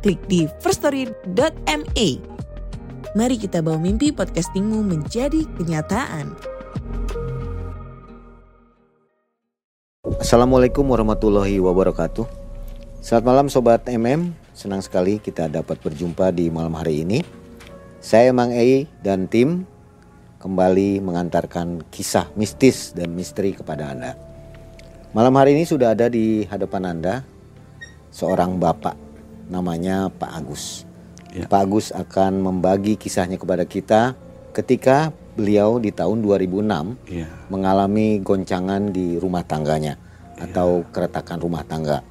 klik di firststory.me. Mari kita bawa mimpi podcastingmu menjadi kenyataan. Assalamualaikum warahmatullahi wabarakatuh. Selamat malam Sobat MM, senang sekali kita dapat berjumpa di malam hari ini. Saya Mang Ei dan tim kembali mengantarkan kisah mistis dan misteri kepada Anda. Malam hari ini sudah ada di hadapan Anda seorang bapak namanya Pak Agus. Ya. Pak Agus akan membagi kisahnya kepada kita ketika beliau di tahun 2006 Iya. mengalami goncangan di rumah tangganya atau keretakan rumah tangga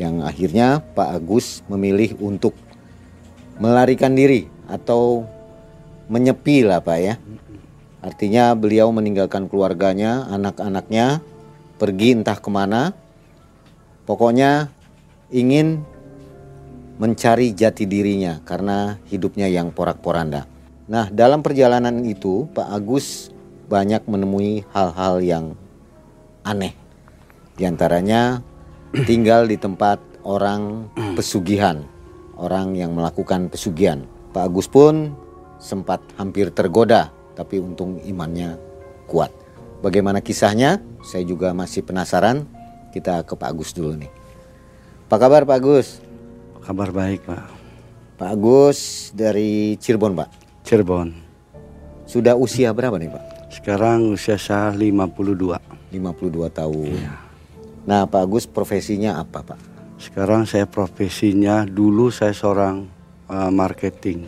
yang akhirnya Pak Agus memilih untuk melarikan diri atau menyepi lah Pak ya. Artinya beliau meninggalkan keluarganya, anak-anaknya, pergi entah ke mana. Pokoknya ingin mencari jati dirinya karena hidupnya yang porak-poranda. Nah, dalam perjalanan itu Pak Agus banyak menemui hal-hal yang aneh. Di antaranya tinggal di tempat orang pesugihan, orang yang melakukan pesugihan. Pak Agus pun sempat hampir tergoda, tapi untung imannya kuat. Bagaimana kisahnya? Saya juga masih penasaran. Kita ke Pak Agus dulu nih. Apa kabar Pak Agus? Kabar baik, Pak. Pak Agus dari Cirebon, Pak. Cirebon. Sudah usia berapa nih, Pak? Sekarang usia saya 52. 52 tahun. Nah, Pak Agus profesinya apa, Pak? Sekarang saya profesinya dulu saya seorang uh, marketing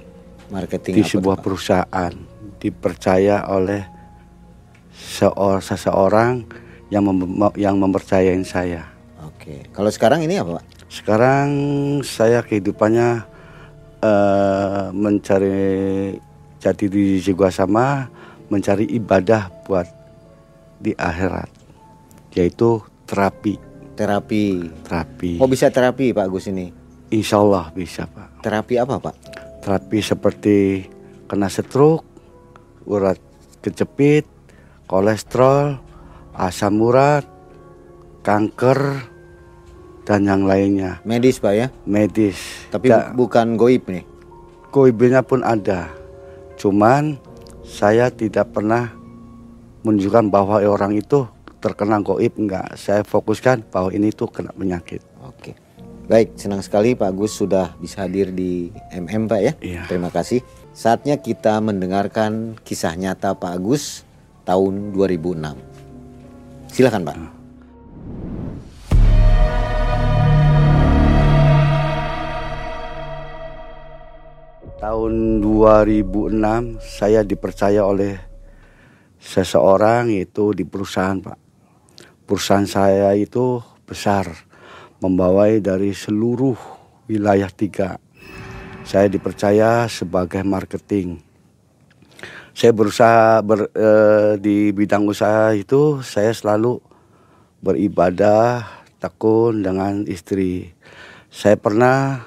Marketing di apa sebuah tuh, Pak? perusahaan dipercaya oleh seor- seseorang yang mem- yang mempercayain saya. Oke. Kalau sekarang ini apa, Pak? Sekarang saya kehidupannya eh, mencari jati diri jiwa sama, mencari ibadah buat di akhirat, yaitu terapi. Terapi. Terapi. Oh, bisa terapi, Pak Agus ini. Insya Allah bisa pak. Terapi apa, Pak? Terapi seperti kena stroke, urat kejepit, kolesterol, asam urat, kanker, dan yang lainnya. Medis, Pak ya. Medis. Tapi Da- bukan goib nih. Koibnya pun ada. Cuman saya tidak pernah menunjukkan bahwa orang itu terkena goib enggak. Saya fokuskan bahwa ini tuh kena penyakit. Oke. Baik, senang sekali Pak Agus sudah bisa hadir di MM, Pak ya. Iya. Terima kasih. Saatnya kita mendengarkan kisah nyata Pak Agus tahun 2006. Silakan, Pak. Tahun 2006 saya dipercaya oleh seseorang itu di perusahaan, Pak. Perusahaan saya itu besar, membawai dari seluruh wilayah tiga. Saya dipercaya sebagai marketing. Saya berusaha ber, eh, di bidang usaha itu saya selalu beribadah tekun dengan istri. Saya pernah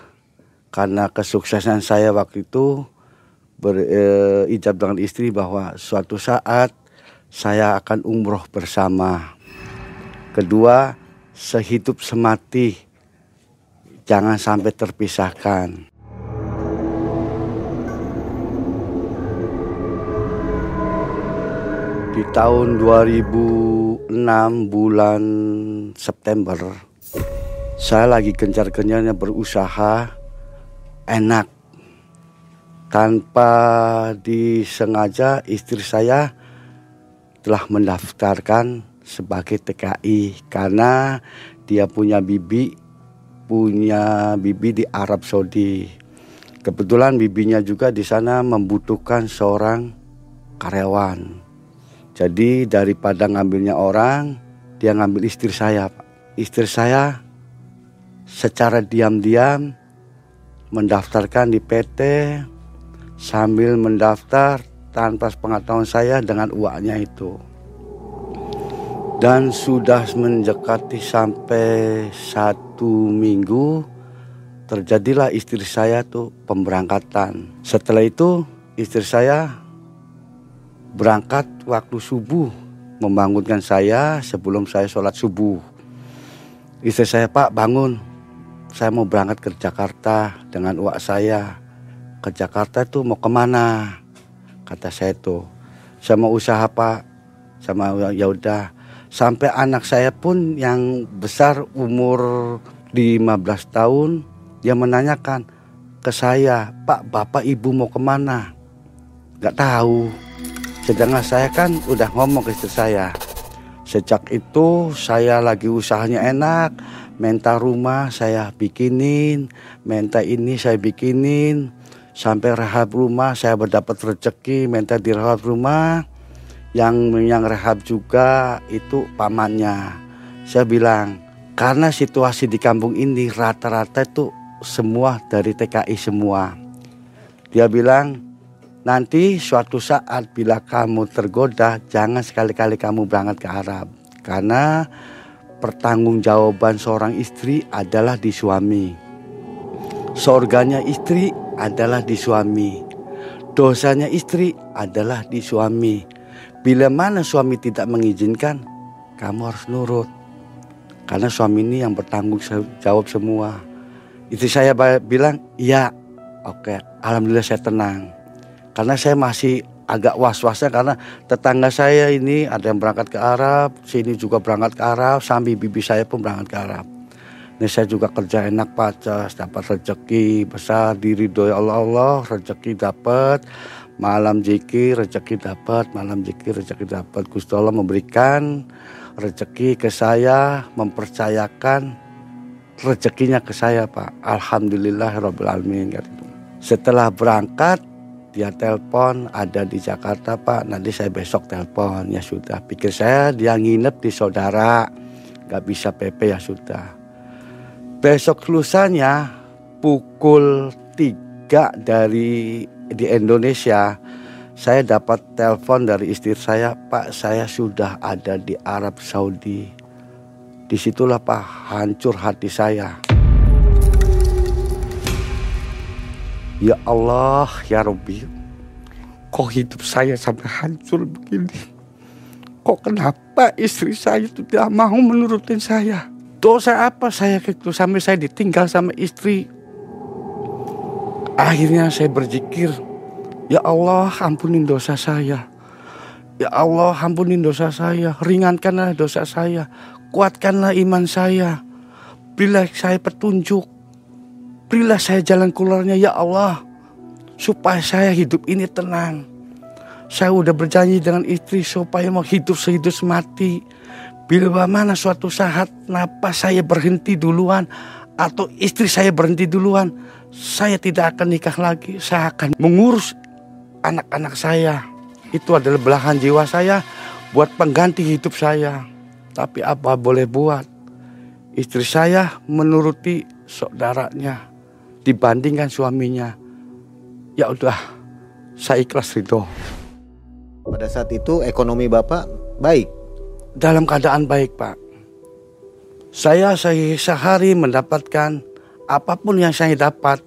karena kesuksesan saya waktu itu berijab dengan istri bahwa suatu saat saya akan umroh bersama. Kedua, sehidup semati jangan sampai terpisahkan. Di tahun 2006 bulan September saya lagi gencar-gencarnya berusaha enak tanpa disengaja istri saya telah mendaftarkan sebagai TKI karena dia punya bibi punya bibi di Arab Saudi. Kebetulan bibinya juga di sana membutuhkan seorang karyawan. Jadi daripada ngambilnya orang, dia ngambil istri saya. Istri saya secara diam-diam mendaftarkan di PT sambil mendaftar tanpa pengetahuan saya dengan uangnya itu. Dan sudah mendekati sampai satu minggu terjadilah istri saya tuh pemberangkatan. Setelah itu istri saya berangkat waktu subuh membangunkan saya sebelum saya sholat subuh. Istri saya Pak bangun, saya mau berangkat ke Jakarta dengan uang saya. Ke Jakarta itu mau ke mana? Kata saya tuh, saya mau usaha Pak. Sama ya udah. Sampai anak saya pun yang besar umur 15 tahun dia menanyakan ke saya, Pak, Bapak, Ibu mau ke mana? Gak tahu. Sedangkan saya kan udah ngomong ke istri saya. Sejak itu saya lagi usahanya enak, minta rumah saya bikinin, minta ini saya bikinin, sampai rehab rumah saya berdapat rezeki, minta direhab rumah. Yang yang rehab juga itu pamannya. Saya bilang, karena situasi di kampung ini rata-rata itu semua dari TKI semua. Dia bilang, nanti suatu saat bila kamu tergoda, jangan sekali-kali kamu berangkat ke Arab. Karena pertanggungjawaban seorang istri adalah di suami. Sorganya istri adalah di suami. Dosanya istri adalah di suami. Bila mana suami tidak mengizinkan, kamu harus nurut. Karena suami ini yang bertanggung jawab semua. Itu saya bilang, iya, oke, alhamdulillah saya tenang. Karena saya masih agak was-wasnya karena tetangga saya ini ada yang berangkat ke Arab, sini juga berangkat ke Arab, sambil bibi saya pun berangkat ke Arab. Ini saya juga kerja enak pacas, dapat rezeki besar, diri doa Allah Allah, rezeki dapat, malam zikir, rezeki dapat, malam zikir, rezeki dapat. Gusti Allah memberikan rezeki ke saya, mempercayakan rezekinya ke saya Pak. Alhamdulillah Alamin. Setelah berangkat dia telepon ada di Jakarta Pak. Nanti saya besok telepon. Ya sudah. Pikir saya dia nginep di saudara. Gak bisa PP ya sudah. Besok lusanya pukul 3 dari di Indonesia saya dapat telepon dari istri saya Pak saya sudah ada di Arab Saudi. Di situlah Pak hancur hati saya. Ya Allah, ya Rabbi, kok hidup saya sampai hancur begini? Kok kenapa istri saya itu tidak mau menurutin saya? Dosa apa saya gitu sampai saya ditinggal sama istri? Akhirnya saya berzikir, Ya Allah ampunin dosa saya. Ya Allah ampunin dosa saya, ringankanlah dosa saya kuatkanlah iman saya. Berilah saya petunjuk. Berilah saya jalan keluarnya ya Allah. Supaya saya hidup ini tenang. Saya udah berjanji dengan istri supaya mau hidup sehidup semati. Bila mana suatu saat napas saya berhenti duluan atau istri saya berhenti duluan, saya tidak akan nikah lagi. Saya akan mengurus anak-anak saya. Itu adalah belahan jiwa saya buat pengganti hidup saya. Tapi apa boleh buat? Istri saya menuruti saudaranya dibandingkan suaminya. Ya udah, saya ikhlas ridho. Pada saat itu ekonomi Bapak baik? Dalam keadaan baik Pak. Saya sehari mendapatkan apa pun yang saya dapat.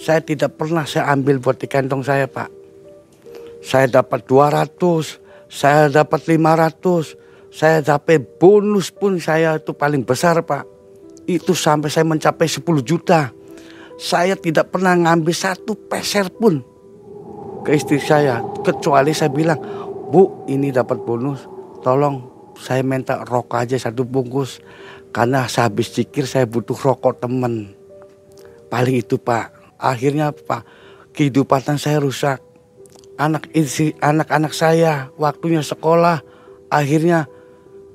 Saya tidak pernah saya ambil buat di kantong saya Pak. Saya dapat 200, saya dapat 500, saya dapat bonus pun saya itu paling besar Pak. Itu sampai saya mencapai 10 juta. Saya tidak pernah ngambil satu peser pun ke istri saya. Kecuali saya bilang, Bu ini dapat bonus, tolong saya minta rokok aja satu bungkus. Karena sehabis cikir saya butuh rokok temen. Paling itu Pak. Akhirnya Pak, kehidupan saya rusak. Anak isi anak-anak saya waktunya sekolah akhirnya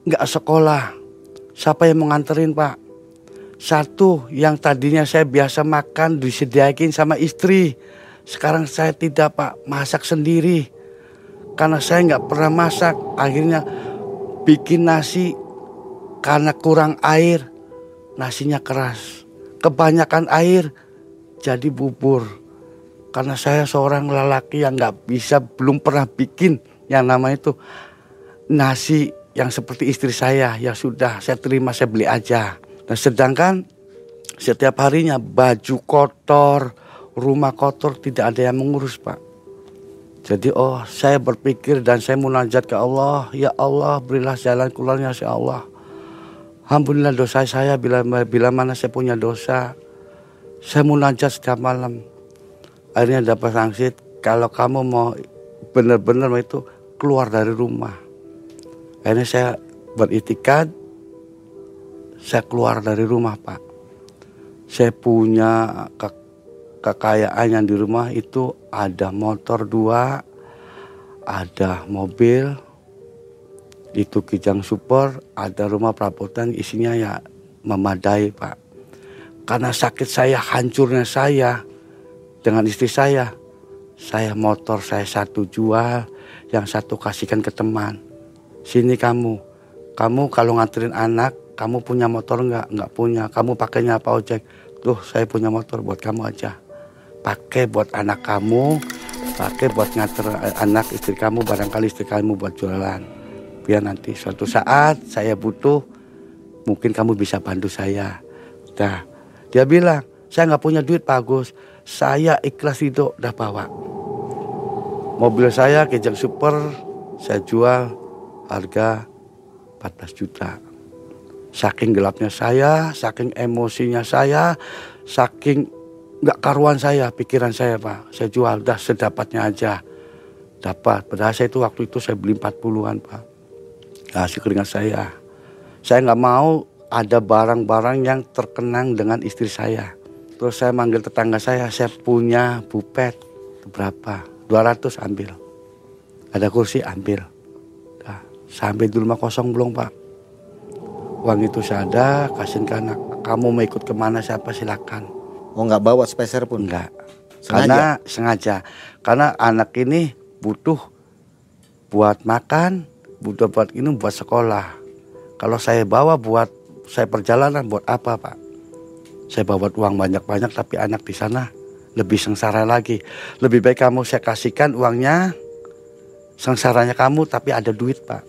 nggak sekolah. Siapa yang menganterin pak? Satu yang tadinya saya biasa makan disediakin sama istri. Sekarang saya tidak pak, masak sendiri. Karena saya nggak pernah masak, akhirnya bikin nasi karena kurang air, nasinya keras. Kebanyakan air, jadi bubur. Karena saya seorang lelaki yang nggak bisa, belum pernah bikin yang nama itu nasi yang seperti istri saya. Ya sudah, saya terima, saya beli aja. Nah sedangkan setiap harinya baju kotor, rumah kotor tidak ada yang mengurus pak. Jadi oh saya berpikir dan saya munajat ke Allah. Ya Allah berilah jalan keluarnya ya Allah. Alhamdulillah dosa saya bila bila mana saya punya dosa. Saya munajat setiap malam akhirnya dapat sanksi kalau kamu mau benar-benar itu keluar dari rumah akhirnya saya beritikat saya keluar dari rumah pak saya punya ke kekayaan yang di rumah itu ada motor dua ada mobil itu kijang super ada rumah perabotan isinya ya memadai pak karena sakit saya hancurnya saya dengan istri saya. Saya motor saya satu jual, yang satu kasihkan ke teman. Sini kamu, kamu kalau nganterin anak, kamu punya motor nggak? Nggak punya. Kamu pakainya apa ojek? Tuh saya punya motor buat kamu aja. Pakai buat anak kamu, pakai buat nganter anak istri kamu, barangkali istri kamu buat jualan. Biar nanti suatu saat saya butuh, mungkin kamu bisa bantu saya. Nah, dia bilang, saya nggak punya duit Pak Agus saya ikhlas itu udah bawa. Mobil saya kejang super saya jual harga 14 juta. Saking gelapnya saya, saking emosinya saya, saking nggak karuan saya, pikiran saya pak. Saya jual udah sedapatnya aja. Dapat. Padahal saya itu waktu itu saya beli 40-an pak. Hasil keringat saya. Saya nggak mau ada barang-barang yang terkenang dengan istri saya. Terus saya manggil tetangga saya, saya punya bupet berapa? 200 ambil. Ada kursi ambil. Nah, sampai di rumah kosong belum pak. Uang itu saya ada, kasih ke anak. Kamu mau ikut ke mana siapa silakan. Oh nggak bawa speser pun? Enggak. Karena sengaja. Karena anak ini butuh buat makan, butuh buat ini buat sekolah. Kalau saya bawa buat saya perjalanan buat apa pak? Saya bawa uang banyak-banyak tapi anak di sana lebih sengsara lagi. Lebih baik kamu saya kasihkan uangnya sengsaranya kamu tapi ada duit pak.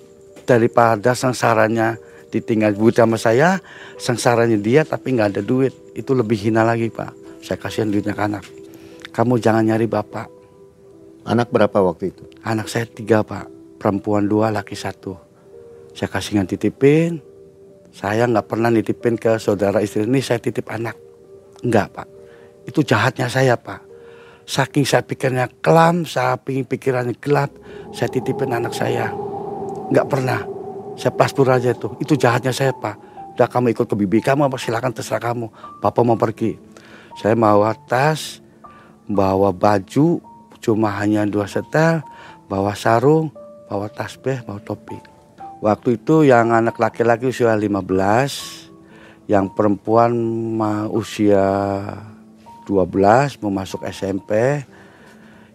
Daripada sengsaranya ditinggal duit sama saya, sengsaranya dia tapi nggak ada duit. Itu lebih hina lagi pak. Saya kasihan duitnya ke anak. Kamu jangan nyari bapak. Anak berapa waktu itu? Anak saya tiga pak. Perempuan dua, laki satu. Saya kasihkan titipin, saya nggak pernah nitipin ke saudara istri ini saya titip anak. Enggak pak. Itu jahatnya saya pak. Saking saya pikirnya kelam, pikir pikirannya gelap, saya titipin anak saya. Nggak pernah. Saya pastur aja itu. Itu jahatnya saya pak. Udah kamu ikut ke bibi kamu apa silakan terserah kamu. Papa mau pergi. Saya bawa tas, bawa baju, cuma hanya dua setel, bawa sarung, bawa tasbih, bawa topi. Waktu itu yang anak laki-laki usia 15, yang perempuan usia 12 mau masuk SMP,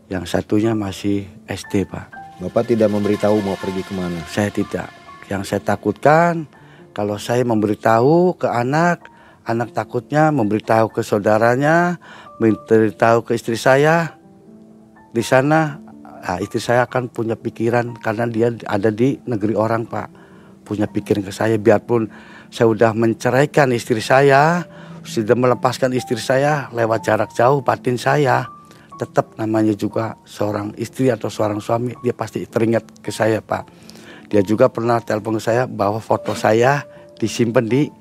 yang satunya masih SD pak. Bapak tidak memberitahu mau pergi ke mana? Saya tidak. Yang saya takutkan kalau saya memberitahu ke anak, anak takutnya memberitahu ke saudaranya, memberitahu ke istri saya. Di sana Nah, istri saya akan punya pikiran karena dia ada di negeri orang pak. Punya pikiran ke saya biarpun saya sudah menceraikan istri saya, sudah melepaskan istri saya lewat jarak jauh batin saya. Tetap namanya juga seorang istri atau seorang suami dia pasti teringat ke saya pak. Dia juga pernah telepon saya bahwa foto saya disimpan di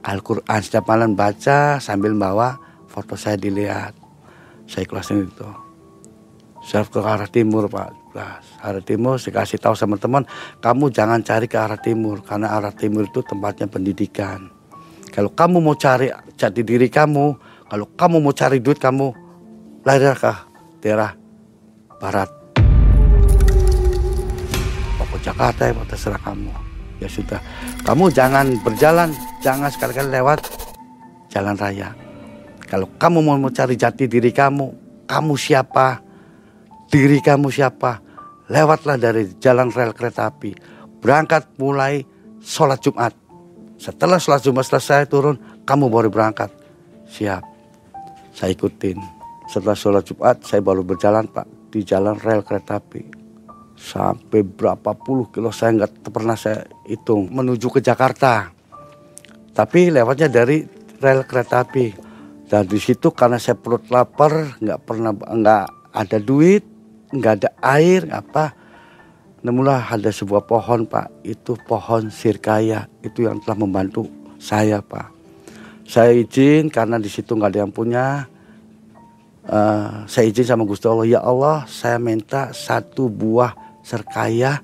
Al-Quran. Setiap malam baca sambil bawa foto saya dilihat. Saya ikhlasin itu. Saya ke arah timur pak. Arah timur saya kasih tahu sama teman kamu jangan cari ke arah timur karena arah timur itu tempatnya pendidikan. Kalau kamu mau cari jati diri kamu kalau kamu mau cari duit kamu lahir ke daerah barat Jakarta ya terserah kamu ya sudah kamu jangan berjalan jangan sekali-kali lewat jalan raya kalau kamu mau cari jati diri kamu kamu siapa diri kamu siapa. Lewatlah dari jalan rel kereta api. Berangkat mulai sholat Jumat. Setelah sholat Jumat selesai turun, kamu baru berangkat. Siap. Saya ikutin. Setelah sholat Jumat saya baru berjalan pak di jalan rel kereta api. Sampai berapa puluh kilo saya nggak pernah saya hitung menuju ke Jakarta. Tapi lewatnya dari rel kereta api. Dan di situ karena saya perut lapar, nggak pernah nggak ada duit, nggak ada air, apa. Nemulah ada sebuah pohon pak, itu pohon sirkaya, itu yang telah membantu saya pak. Saya izin karena di situ nggak ada yang punya. Uh, saya izin sama Gusti Allah, ya Allah, saya minta satu buah serkaya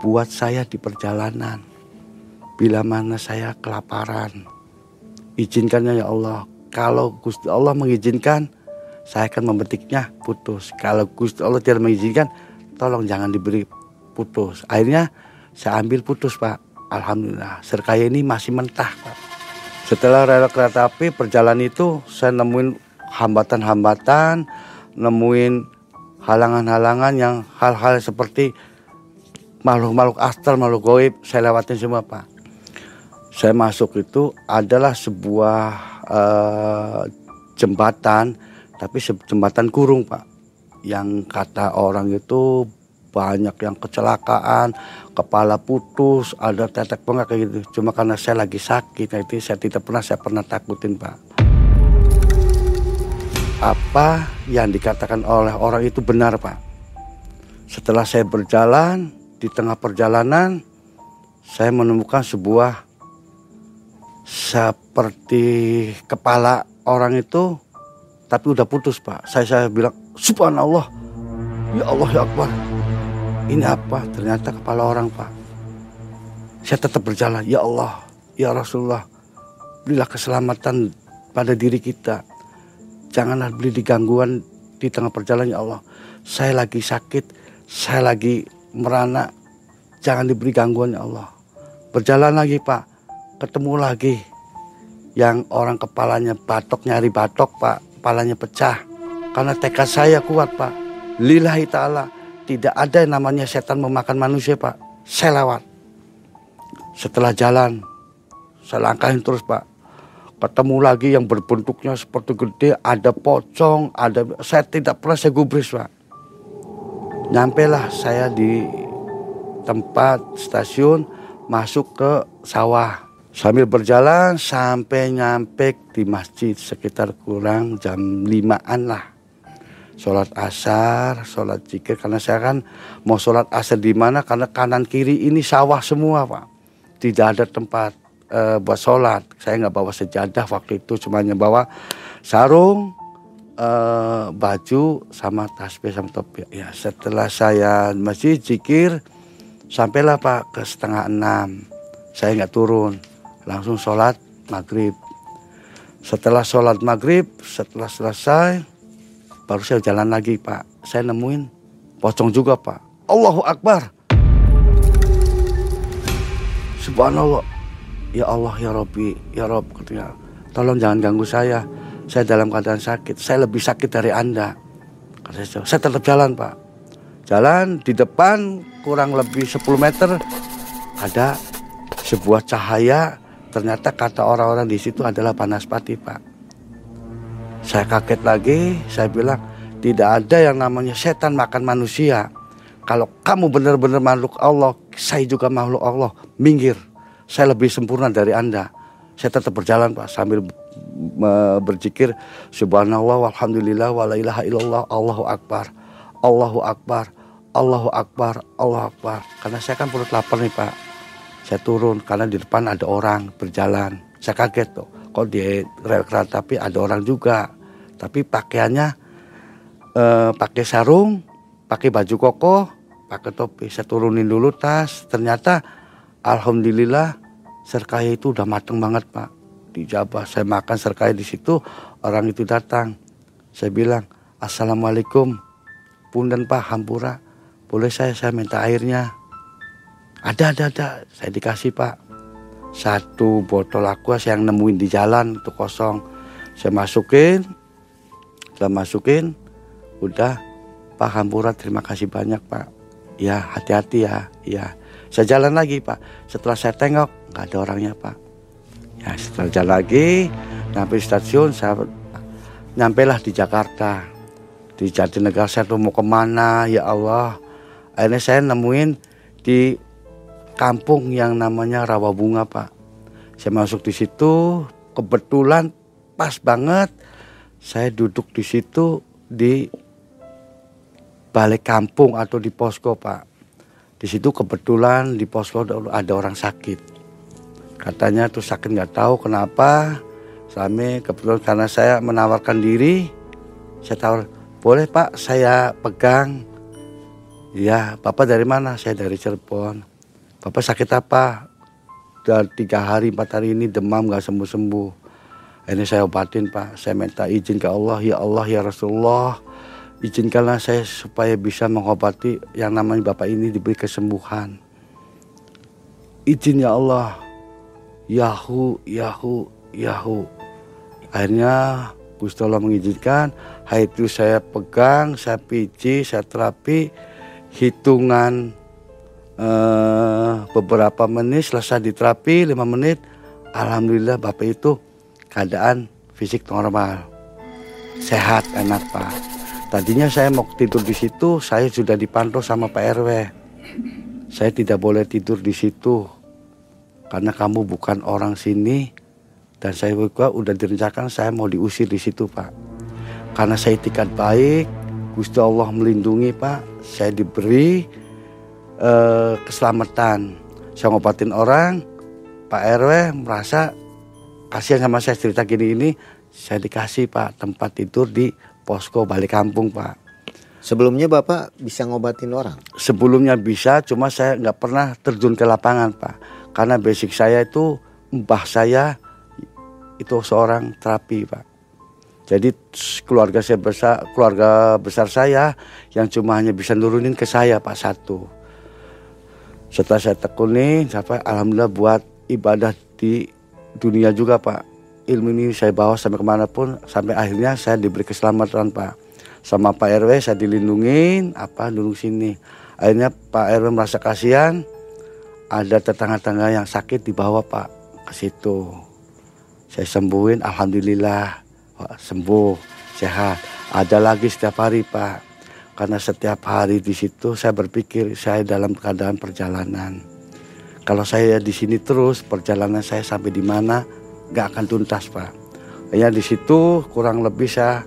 buat saya di perjalanan. Bila mana saya kelaparan, izinkannya ya Allah. Kalau Gusti Allah mengizinkan, saya akan memetiknya putus. Kalau Gusti Allah tidak mengizinkan, tolong jangan diberi putus. Akhirnya saya ambil putus Pak. Alhamdulillah, serkaya ini masih mentah Pak. Setelah rel kereta api perjalanan itu saya nemuin hambatan-hambatan, nemuin halangan-halangan yang hal-hal seperti makhluk-makhluk astral, makhluk goib saya lewatin semua Pak. Saya masuk itu adalah sebuah uh, jembatan, tapi jembatan kurung Pak. Yang kata orang itu banyak yang kecelakaan, kepala putus, ada tetek bengkak kayak gitu. Cuma karena saya lagi sakit, nah itu saya tidak pernah saya pernah takutin pak. Apa yang dikatakan oleh orang itu benar pak. Setelah saya berjalan di tengah perjalanan, saya menemukan sebuah seperti kepala orang itu, tapi udah putus pak. Saya saya bilang Subhanallah, ya Allah ya Akbar ini apa? Ternyata kepala orang pak. Saya tetap berjalan. Ya Allah, ya Rasulullah, berilah keselamatan pada diri kita. Janganlah beli digangguan di tengah perjalanan ya Allah. Saya lagi sakit, saya lagi merana. Jangan diberi gangguan ya Allah. Berjalan lagi pak, ketemu lagi yang orang kepalanya batok nyari batok pak, kepalanya pecah. Karena tekad saya kuat pak. Lillahi ta'ala tidak ada yang namanya setan memakan manusia pak. Saya lewat. Setelah jalan, saya langkahin terus pak. Ketemu lagi yang berbentuknya seperti gede, ada pocong, ada saya tidak pernah saya gubris pak. Nyampe lah saya di tempat stasiun masuk ke sawah. Sambil berjalan sampai nyampe di masjid sekitar kurang jam limaan lah sholat asar, sholat zikir karena saya kan mau sholat asar di mana karena kanan kiri ini sawah semua pak, tidak ada tempat e, buat sholat. Saya nggak bawa sejadah waktu itu, cuma bawa sarung, e, baju sama tasbih sama topi. Ya setelah saya masih zikir, sampailah pak ke setengah enam, saya nggak turun, langsung sholat maghrib. Setelah sholat maghrib, setelah selesai, baru saya jalan lagi pak saya nemuin pocong juga pak Allahu Akbar Subhanallah Ya Allah ya Robbi ya Rob katanya tolong jangan ganggu saya. Saya dalam keadaan sakit. Saya lebih sakit dari anda. Saya, saya tetap jalan pak. Jalan di depan kurang lebih 10 meter ada sebuah cahaya. Ternyata kata orang-orang di situ adalah panas pati pak. Saya kaget lagi, saya bilang tidak ada yang namanya setan makan manusia. Kalau kamu benar-benar makhluk Allah, saya juga makhluk Allah. Minggir, saya lebih sempurna dari Anda. Saya tetap berjalan Pak sambil berzikir subhanallah walhamdulillah wala ilaha illallah Allahu akbar. Allahu akbar. Allahu akbar. Allahu akbar. Karena saya kan perut lapar nih Pak. Saya turun karena di depan ada orang berjalan. Saya kaget tuh kok di rel kereta api ada orang juga tapi pakaiannya eh, pakai sarung pakai baju koko pakai topi saya turunin dulu tas ternyata alhamdulillah serkaya itu udah mateng banget pak. Dijabah saya makan serkaya di situ orang itu datang. Saya bilang assalamualaikum punten pak hampura. Boleh saya saya minta airnya? Ada ada ada. Saya dikasih pak. Satu botol aquas yang nemuin di jalan itu kosong. Saya masukin setelah masukin udah. Pak Hampura terima kasih banyak Pak. Ya hati-hati ya ya saya jalan lagi Pak setelah saya tengok nggak ada orangnya Pak ya setelah jalan lagi sampai stasiun saya Nyampailah di Jakarta. Di Jatinegara saya tuh mau ke mana ya Allah. Akhirnya saya nemuin di kampung yang namanya Rawabunga Pak. Saya masuk di situ kebetulan pas banget saya duduk di situ di balik kampung atau di posko Pak. Di situ kebetulan di posko ada orang sakit. Katanya tuh sakit nggak tahu kenapa. Sami kebetulan karena saya menawarkan diri, saya tawar, boleh Pak saya pegang. Ya, Bapak dari mana? Saya dari Cirebon. Bapak sakit apa? Udah tiga hari, empat hari ini demam nggak sembuh-sembuh. Ini saya obatin Pak. Saya minta izin ke Allah, ya Allah ya Rasulullah izinkanlah saya supaya bisa mengobati yang namanya Bapak ini diberi kesembuhan. Izin ya Allah. Yahu, Yahu, Yahu. Akhirnya Gusti Allah mengizinkan. Hari itu saya pegang, saya pici, saya terapi. Hitungan eh, beberapa menit selesai diterapi, lima menit. Alhamdulillah Bapak itu keadaan fisik normal. Sehat, enak Pak. Tadinya saya mau tidur di situ, saya sudah dipantau sama Pak RW. Saya tidak boleh tidur di situ karena kamu bukan orang sini dan saya juga udah direncanakan saya mau diusir di situ Pak. Karena saya tiket baik, Gusti Allah melindungi Pak, saya diberi uh, keselamatan. Saya ngobatin orang, Pak RW merasa kasihan sama saya cerita gini ini, saya dikasih Pak tempat tidur di posko balik kampung pak. Sebelumnya bapak bisa ngobatin orang? Sebelumnya bisa, cuma saya nggak pernah terjun ke lapangan pak. Karena basic saya itu mbah saya itu seorang terapi pak. Jadi keluarga saya besar, keluarga besar saya yang cuma hanya bisa nurunin ke saya pak satu. Setelah saya tekuni, sampai alhamdulillah buat ibadah di dunia juga pak ilmu ini saya bawa sampai ke mana pun sampai akhirnya saya diberi keselamatan Pak. Sama Pak RW saya dilindungin apa duduk sini. Akhirnya Pak RW merasa kasihan ada tetangga-tetangga yang sakit dibawa Pak ke situ. Saya sembuhin Alhamdulillah sembuh sehat. Ada lagi setiap hari Pak. Karena setiap hari di situ saya berpikir saya dalam keadaan perjalanan. Kalau saya di sini terus perjalanan saya sampai di mana nggak akan tuntas pak. Ya di situ kurang lebih saya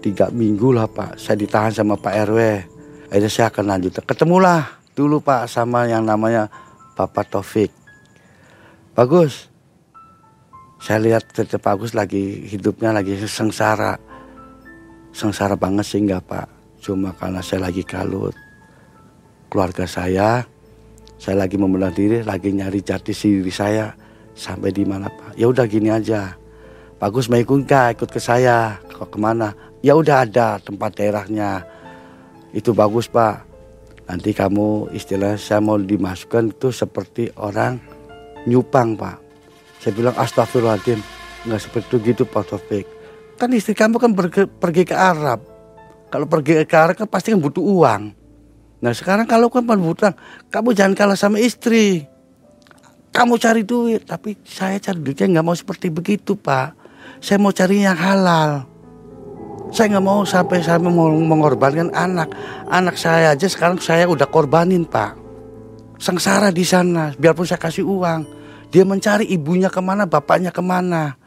tiga minggu lah pak. Saya ditahan sama Pak RW. Akhirnya saya akan lanjut. Ketemulah dulu pak sama yang namanya Bapak Taufik. Bagus. Saya lihat tetap bagus lagi hidupnya lagi sengsara. Sengsara banget sih enggak pak. Cuma karena saya lagi kalut. Keluarga saya, saya lagi membelah diri, lagi nyari jati diri saya sampai di mana Pak? Ya udah gini aja. Bagus mau ikut ikut ke saya ke ke mana? Ya udah ada tempat daerahnya. Itu bagus Pak. Nanti kamu istilah saya mau dimasukkan itu seperti orang nyupang Pak. Saya bilang astagfirullahaladzim. Nggak seperti itu gitu Pak Taufik. Kan istri kamu kan pergi, pergi ke Arab. Kalau pergi ke Arab kan pasti kan butuh uang. Nah sekarang kalau kan butuh kamu jangan kalah sama istri kamu cari duit tapi saya cari duitnya nggak mau seperti begitu pak. Saya mau cari yang halal. Saya nggak mau sampai saya mau mengorbankan anak. Anak saya aja sekarang saya udah korbanin pak. Sengsara di sana biarpun saya kasih uang. Dia mencari ibunya ke mana bapaknya ke mana.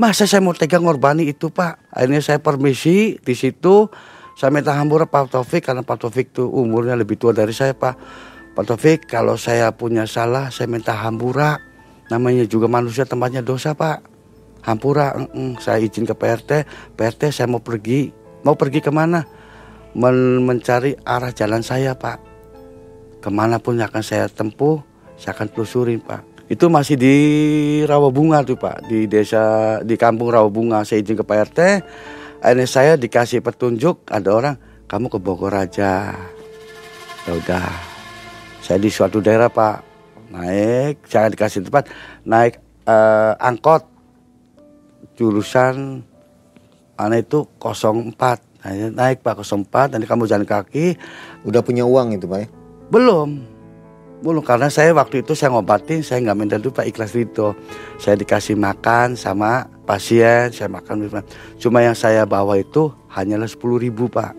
Masa saya mau tega ngorbani itu pak? Akhirnya saya permisi di situ. Saya minta hampura Pak Taufik karena Pak Taufik tuh umurnya lebih tua dari saya pak Pak Taufik kalau saya punya salah saya minta hampura. Namanya juga manusia tempatnya dosa Pak. Hampura mm, saya izin ke PRT PRT saya mau pergi. Mau pergi ke mana Men mencari arah jalan saya Pak. Ke mana pun yang akan saya tempuh saya akan telusurin Pak. Itu masih di Rawabunga tuh Pak. Di desa di kampung Rawabunga saya izin ke PRT akhirnya saya dikasih petunjuk ada orang kamu ke Bogor aja. Ya udah saya di suatu daerah pak naik jangan dikasih tempat naik uh, angkot jurusan mana itu 04 nah, naik pak 04 nanti kamu jalan kaki udah punya uang itu pak ya? belum belum karena saya waktu itu saya ngobatin saya nggak minta dulu pak ikhlas itu saya dikasih makan sama pasien, saya makan. Cuma yang saya bawa itu hanyalah sepuluh ribu pak.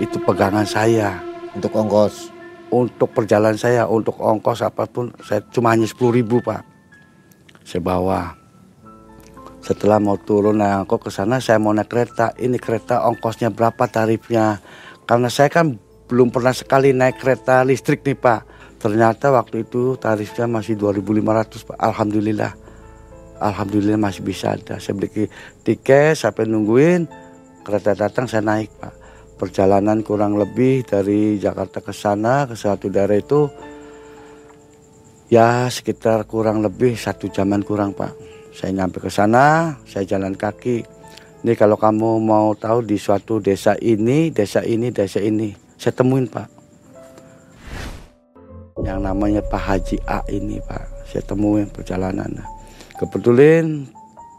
Itu pegangan saya. Untuk ongkos. Untuk perjalanan saya, untuk ongkos apa pun, saya cuma hanya sepuluh ribu pak. Saya bawa. Setelah mau turun naik angkot ke sana, saya mau naik kereta. Ini kereta ongkosnya berapa tarifnya? Karena saya kan belum pernah sekali naik kereta listrik nih pak. Ternyata waktu itu tarifnya masih 2.500 pak. Alhamdulillah Alhamdulillah masih bisa ada. Saya beli tiket sampai nungguin kereta datang saya naik pak. Perjalanan kurang lebih dari Jakarta ke sana ke suatu daerah itu ya sekitar kurang lebih satu jaman kurang pak. Saya nyampe ke sana, saya jalan kaki. Ini kalau kamu mau tahu di suatu desa ini, desa ini, desa ini, saya temuin pak. Yang namanya Pak Haji A ini pak, saya temuin perjalanan. Kebetulan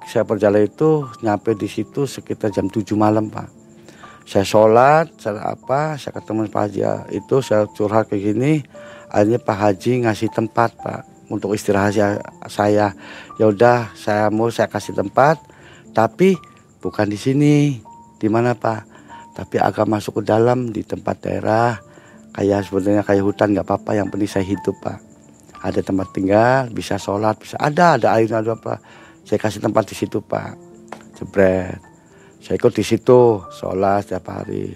saya perjalanan itu nyampe di situ sekitar jam 7 malam pak. Saya sholat, saya apa, saya ketemu Pak Haji itu saya curhat kayak gini. Akhirnya Pak Haji ngasih tempat pak untuk istirahat saya. Ya udah, saya mau saya kasih tempat, tapi bukan di sini. Di mana pak? Tapi agak masuk ke dalam di tempat daerah kayak sebenarnya kayak hutan nggak apa-apa yang penting saya hidup pak ada tempat tinggal, bisa sholat, bisa ada, ada air, ada apa. Saya kasih tempat di situ pak, jebret. Saya ikut di situ, sholat setiap hari.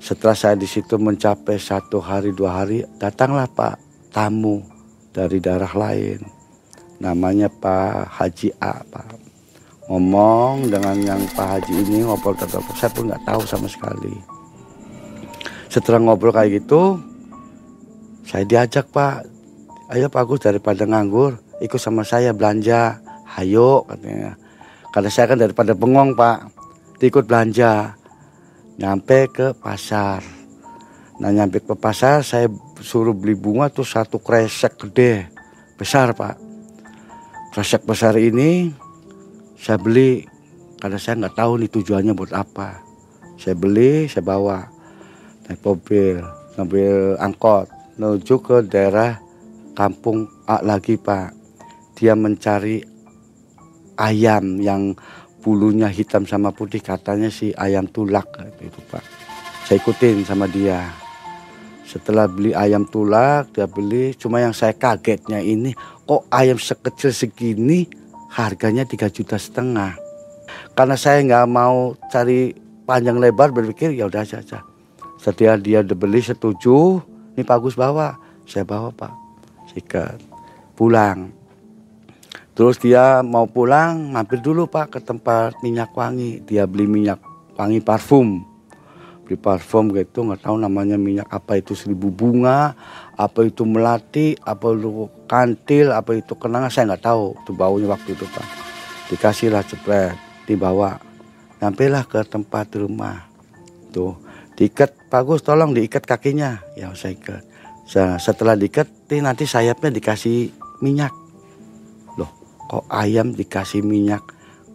Setelah saya di situ mencapai satu hari dua hari, datanglah pak tamu dari daerah lain. Namanya Pak Haji A pak. Ngomong dengan yang Pak Haji ini ngobrol tetap saya pun nggak tahu sama sekali. Setelah ngobrol kayak gitu, saya diajak Pak ayo Pak Agus daripada nganggur ikut sama saya belanja ayo katanya karena saya kan daripada bengong Pak ikut belanja. Nyampe ke pasar. Nah nyampe ke pasar saya suruh beli bunga tuh satu kresek gede. Besar Pak. Kresek besar ini saya beli karena saya nggak tahu nih tujuannya buat apa. Saya beli saya bawa naik mobil mobil angkot menuju ke daerah kampung A lagi Pak. Dia mencari ayam yang bulunya hitam sama putih katanya si ayam tulak itu Pak. Saya ikutin sama dia. Setelah beli ayam tulak, dia beli. Cuma yang saya kagetnya ini, kok ayam sekecil segini harganya tiga juta setengah. Karena saya nggak mau cari panjang lebar berpikir ya udah saja. Setelah dia beli setuju, ini bagus bawa, saya bawa pak sikat pulang terus dia mau pulang mampir dulu pak ke tempat minyak wangi. Dia beli minyak wangi parfum. Beli parfum gitu nggak tahu namanya minyak apa itu seribu bunga apa itu melati apa itu kantil apa itu kenanga saya nggak tahu. Itu baunya waktu itu pak. Dikasihlah cepet dibawa. Lah ke tempat rumah. Tuh diikat bagus tolong diikat kakinya. Ya saya ikat. Setelah diikat nanti sayapnya dikasih minyak. Kok ayam dikasih minyak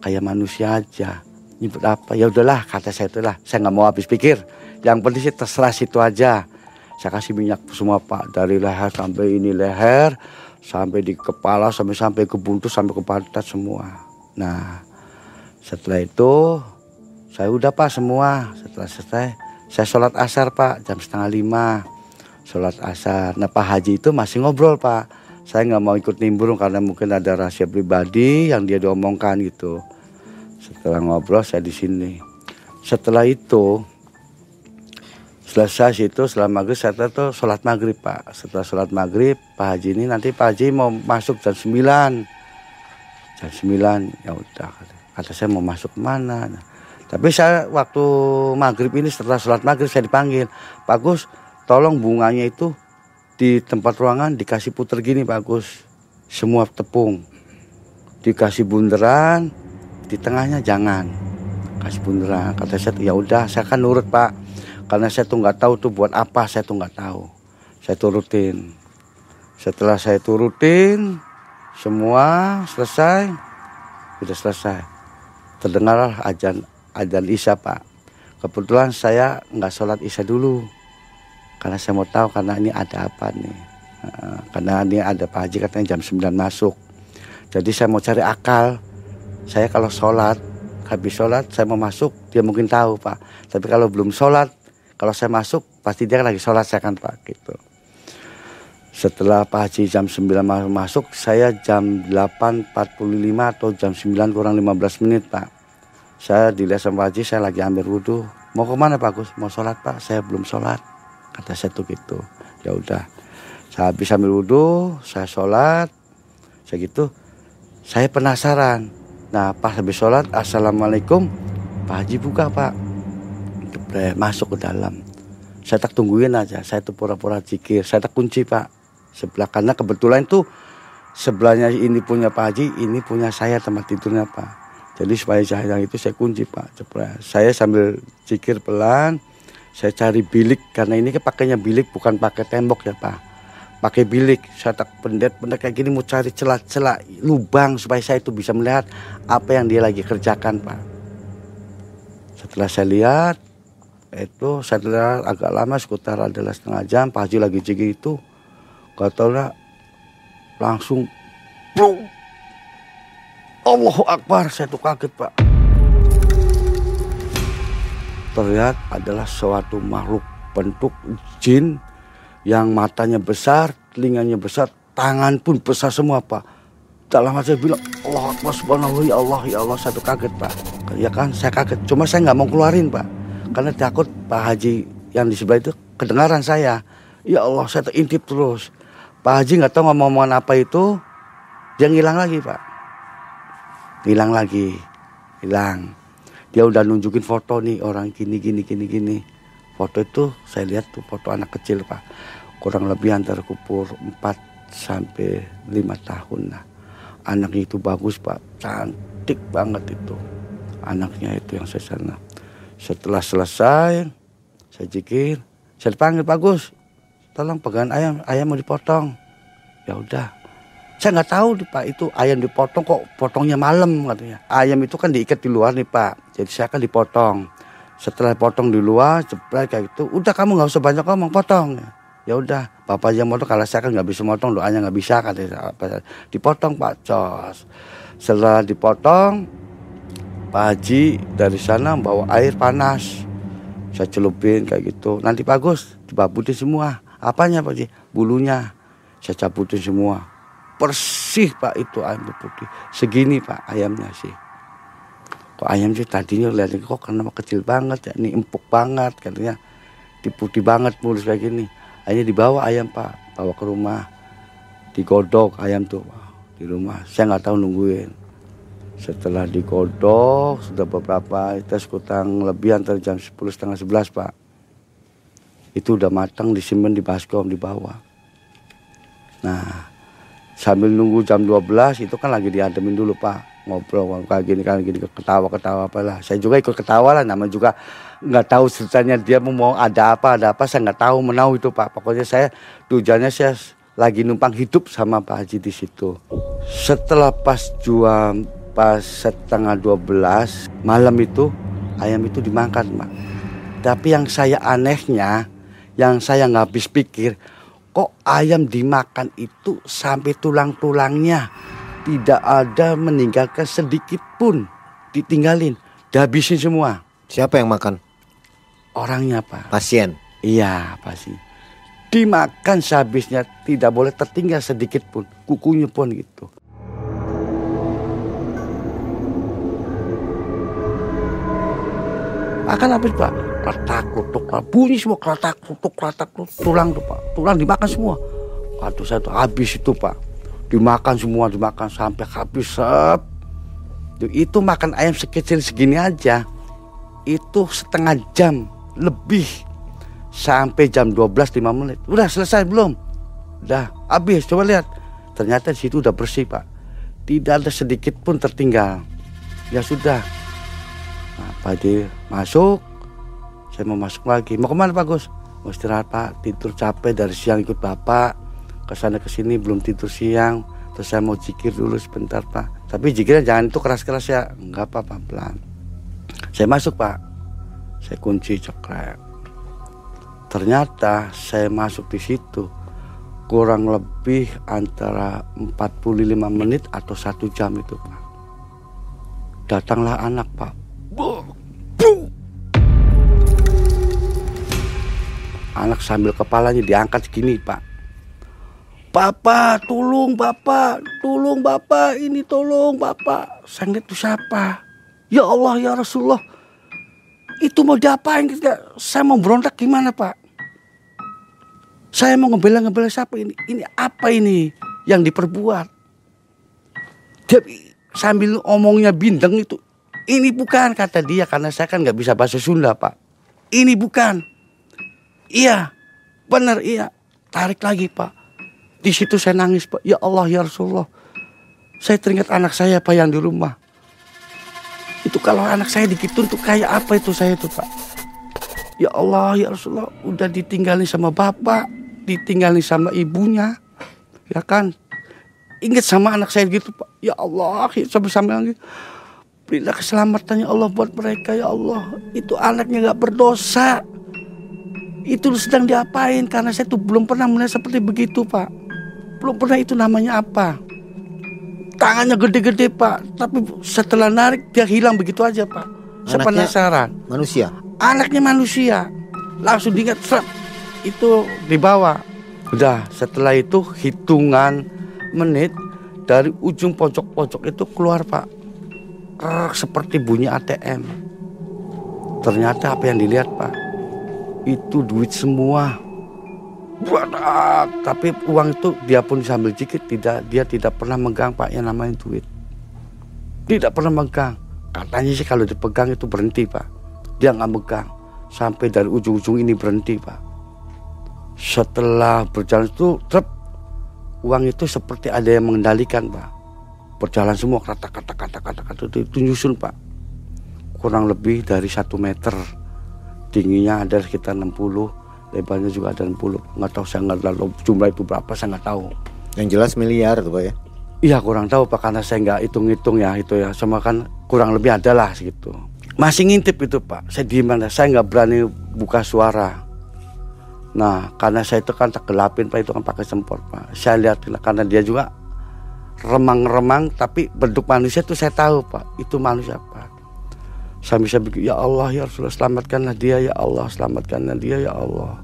kayak manusia aja? Ini apa? Ya udahlah, kata saya itulah. Saya nggak mau habis pikir. Yang penting sih terserah situ aja. Saya kasih minyak semua pak dari leher sampai ini leher, sampai di kepala, sampai sampai ke buntu, sampai ke pantat semua. Nah, setelah itu saya udah pak semua. Setelah selesai, saya sholat asar pak jam setengah lima sholat asar. Nah Pak Haji itu masih ngobrol Pak. Saya nggak mau ikut nimbrung karena mungkin ada rahasia pribadi yang dia diomongkan gitu. Setelah ngobrol saya di sini. Setelah itu selesai itu setelah maghrib saya tuh sholat maghrib Pak. Setelah sholat maghrib Pak Haji ini nanti Pak Haji mau masuk jam 9 jam 9 ya udah kata saya mau masuk mana nah, tapi saya waktu maghrib ini setelah sholat maghrib saya dipanggil Pak Gus tolong bunganya itu di tempat ruangan dikasih puter gini Pak Gus semua tepung. Dikasih bunderan di tengahnya jangan. Kasih bunderan kata saya ya udah saya kan nurut Pak. Karena saya tuh nggak tahu tuh buat apa saya tuh nggak tahu. Saya turutin. Setelah saya turutin semua selesai. Sudah selesai. Terdengarlah ajan ajan isya Pak. Kebetulan saya nggak sholat isya dulu karena saya mau tahu karena ini ada apa nih. Karena ini ada Pak Haji katanya jam 9 masuk. Jadi saya mau cari akal. Saya kalau sholat habis sholat saya mau masuk dia mungkin tahu pak. Tapi kalau belum sholat kalau saya masuk pasti dia lagi sholat saya kan pak gitu. Setelah Pak Haji jam 9 masuk saya jam 8.45 atau jam 9 kurang 15 menit pak. Saya dilihat sama Pak Haji saya lagi ambil wudhu. Mau ke mana Pak Gus? Mau sholat Pak? Saya belum sholat kata saya tuh gitu. Ya udah saya habis ambil wudhu saya sholat. Saya gitu saya penasaran. Nah pas habis sholat assalamualaikum. Pak Haji buka Pak. Jepret, masuk ke dalam. Saya tak tungguin aja saya tuh pura-pura zikir. Saya tak kunci Pak. Sebelah karena kebetulan tuh sebelahnya ini punya Pak Haji ini punya saya tempat tidurnya Pak. Jadi supaya yang itu saya kunci Pak. Jepret. saya sambil zikir pelan saya cari bilik karena ini kan pakainya bilik bukan pakai tembok ya Pak. Pakai bilik saya tak pendet-pendet kayak gini mau cari celah-celah lubang supaya saya itu bisa melihat apa yang dia lagi kerjakan pak. Setelah saya lihat itu lihat agak lama sekitar adalah setengah jam Pak Haji lagi cigi itu kata langsung bro Allahu Akbar saya tuh kaget pak terlihat adalah suatu makhluk bentuk jin yang matanya besar, telinganya besar, tangan pun besar semua Pak. Dalam hati saya bilang, Allah Akbar subhanahu ya Allah, ya Allah, satu kaget Pak. Ya kan, saya kaget. Cuma saya nggak mau keluarin Pak. Karena takut Pak Haji yang di sebelah itu kedengaran saya. Ya Allah, saya terintip terus. Pak Haji nggak tahu ngomong-ngomongan apa itu, dia ngilang lagi Pak. Hilang lagi, hilang. Dia udah nunjukin foto nih orang gini, gini, gini, gini. Foto itu saya lihat tuh foto anak kecil Pak kurang lebih antara kupur 4 sampai 5 tahun lah. Anaknya itu bagus pak, cantik banget itu. Anaknya itu yang saya sana. Setelah selesai, saya jikir, saya dipanggil bagus. Tolong pegangan ayam, ayam mau dipotong. Ya udah, saya nggak tahu nih pak itu ayam dipotong kok potongnya malam katanya. Ayam itu kan diikat di luar nih pak, jadi saya kan dipotong. Setelah potong di luar, cepat kayak gitu, udah kamu nggak usah banyak ngomong, potong. Ya udah bapak aja motong kalau saya kan nggak bisa motong doanya nggak bisa katanya. Dipotong pak cos setelah dipotong Pak Haji dari sana bawa air panas. Saya celupin kayak gitu. Nanti Pak Gus dibabutin semua. Apanya Pak Haji? Bulunya. Saya cabutin semua bersih Pak itu ayam putih. Segini Pak ayamnya sih. Kok ayam sih tadinya lihat kok karena kecil banget ya. Ini empuk banget katanya. Diputih banget mulus kayak gini. Akhirnya dibawa ayam pak bawa ke rumah. Digodok ayam tuh di rumah. Saya nggak tahu nungguin. Setelah digodok sudah beberapa itu sekutang lebih antara jam 10 setengah 11 pak. Itu udah matang disimpan di baskom di bawah nah sambil nunggu jam 12 itu kan lagi diademin dulu pak. Ngobrol kayak gini kan gini ketawa ketawa apalah. Saya juga ikut ketawa lah namanya juga nggak tahu ceritanya dia mau ada apa ada apa saya nggak tahu menau itu pak. Pokoknya saya tujuannya saya lagi numpang hidup sama Pak Haji di situ. Setelah pas jual pas setengah 12 malam itu ayam itu dimakan pak. Tapi yang saya anehnya yang saya nggak habis pikir kok ayam dimakan itu sampai tulang-tulangnya? Tidak ada meninggalkan sedikit pun ditinggalin. Dihabisin semua. Siapa yang makan? Orangnya pak pasien. Iya pasti dimakan sehabisnya tidak boleh tertinggal sedikit pun. Kukunya pun gitu. Akan habis pak kelatak kutuk bunyi semua kelatak kutuk kelatak kutuk tulang tuh pak tulang dimakan semua aduh saya tuh habis itu pak dimakan semua dimakan sampai habis sep itu makan ayam sekecil segini aja itu setengah jam lebih sampai jam 12 5 menit. Udah selesai belum? Udah habis. Coba lihat. Ternyata di situ udah bersih, Pak. Tidak ada sedikit pun tertinggal. Ya sudah. Nah, Pak masuk. Saya mau masuk lagi. Mau ke mana Pak Gus? Mau istirahat Pak. Tidur capek dari siang ikut Bapak. Ke sana ke sini belum tidur siang. Terus saya mau zikir dulu sebentar Pak. Tapi zikirnya jangan itu keras-keras ya. Enggak apa-apa pelan. Saya masuk Pak saya kunci cekrek ternyata saya masuk di situ kurang lebih antara 45 menit atau satu jam itu Pak Datanglah anak pak. Bu, Anak sambil kepalanya diangkat segini pak. Bapak, tolong bapak, tolong bapak, ini tolong bapak. Saya itu siapa? Ya Allah ya Rasulullah. Itu mau diapain kita? Saya mau berontak gimana pak? Saya mau ngebela-ngebela siapa ini? Ini apa ini yang diperbuat? Dia sambil omongnya bindeng itu. Ini bukan kata dia karena saya kan nggak bisa bahasa Sunda pak. Ini bukan. Iya, benar iya. Tarik lagi pak. Di situ saya nangis pak. Ya Allah ya Rasulullah. Saya teringat anak saya pak yang di rumah. Itu kalau anak saya dikitun tuh kayak apa itu saya itu pak. Ya Allah ya Rasulullah. Udah ditinggalin sama bapak. Ditinggalin sama ibunya. Ya kan. Ingat sama anak saya gitu pak. Ya Allah. Ya, sampai-sampai lagi. Berilah keselamatannya Allah buat mereka ya Allah. Itu anaknya gak berdosa itu sedang diapain? Karena saya tuh belum pernah melihat seperti begitu pak. Belum pernah itu namanya apa. Tangannya gede-gede pak. Tapi setelah narik dia hilang begitu aja pak. Saya Anaknya penasaran. Manusia. anaknya manusia. Langsung diingat "Frap," itu dibawa. Udah setelah itu hitungan menit dari ujung pojok-pojok itu keluar pak. Seperti bunyi ATM ternyata apa yang dilihat pak itu duit semua. Wadah, tapi uang itu dia pun sambil cikit tidak dia tidak pernah megang pak yang namanya duit. Tidak pernah megang. Katanya sih kalau dipegang itu berhenti pak. Dia nggak megang. Sampai dari ujung-ujung ini berhenti pak. Setelah berjalan itu trep uang itu seperti ada yang mengendalikan pak. Berjalan semua kata kata kata kata kata itu, itu nyusun pak. Kurang lebih dari satu meter tingginya ada sekitar 60 lebarnya juga ada 60 nggak tahu saya nggak lalu jumlah itu berapa saya nggak tahu Yang jelas miliar tuh Pak ya. Iya kurang tahu pak karena saya nggak hitung-hitung ya itu ya sama kan kurang lebih ada lah segitu. Masih ngintip itu pak. Saya di mana? Saya nggak berani buka suara. Nah karena saya itu kan tak gelapin pak itu kan pakai sempor pak. Saya lihat karena dia juga remang-remang tapi bentuk manusia itu saya tahu pak itu manusia pak. Saya bisa bikin ya Allah ya Rasulullah selamatkanlah dia ya Allah selamatkanlah dia ya Allah.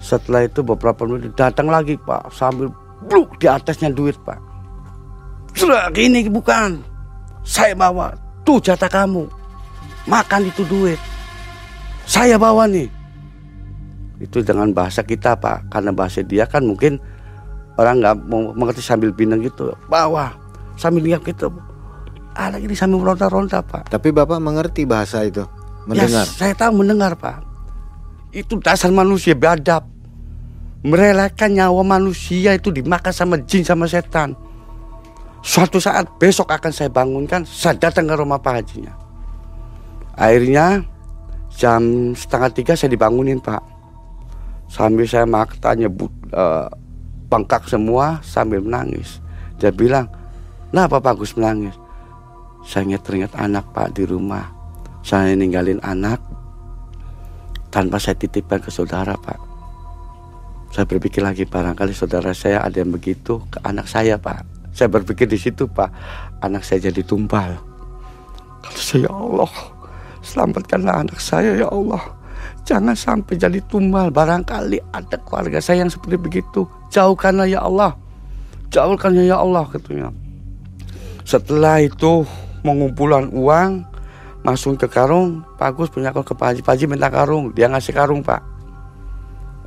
Setelah itu beberapa menit datang lagi pak sambil bluk di atasnya duit pak. Sudah gini bukan. Saya bawa. Tuh jatah kamu. Makan itu duit. Saya bawa nih. Itu dengan bahasa kita pak. Karena bahasa dia kan mungkin orang nggak mengerti sambil bindeng gitu. Bawa. Sambil lihat gitu. Anak ini sambil meronta-ronta pak. Tapi Bapak mengerti bahasa itu. Mendengar. Ya, saya tahu mendengar pak. Itu dasar manusia biadab. Merelakan nyawa manusia itu dimakan sama jin sama setan. Suatu saat besok akan saya bangunkan, saya datang ke rumah Pak Hajinya. Akhirnya jam setengah tiga saya dibangunin Pak. Sambil saya makanya uh, bengkak semua sambil menangis. Dia bilang, nah Pak Bagus menangis. Saya teringat anak Pak di rumah. Saya ninggalin anak tanpa saya titipkan ke saudara Pak. Saya berpikir lagi barangkali saudara saya ada yang begitu ke anak saya Pak. Saya berpikir di situ Pak, anak saya jadi tumpal. Kata saya ya Allah, selamatkanlah anak saya ya Allah. Jangan sampai jadi tumbal. Barangkali ada keluarga saya yang seperti begitu. Jauhkanlah ya Allah. Jauhkanlah ya Allah katanya. Setelah itu mengumpulan uang, masuk ke karung. Pak Gus punya karung ke Pak Haji. Pak Haji minta karung. Dia ngasih karung Pak.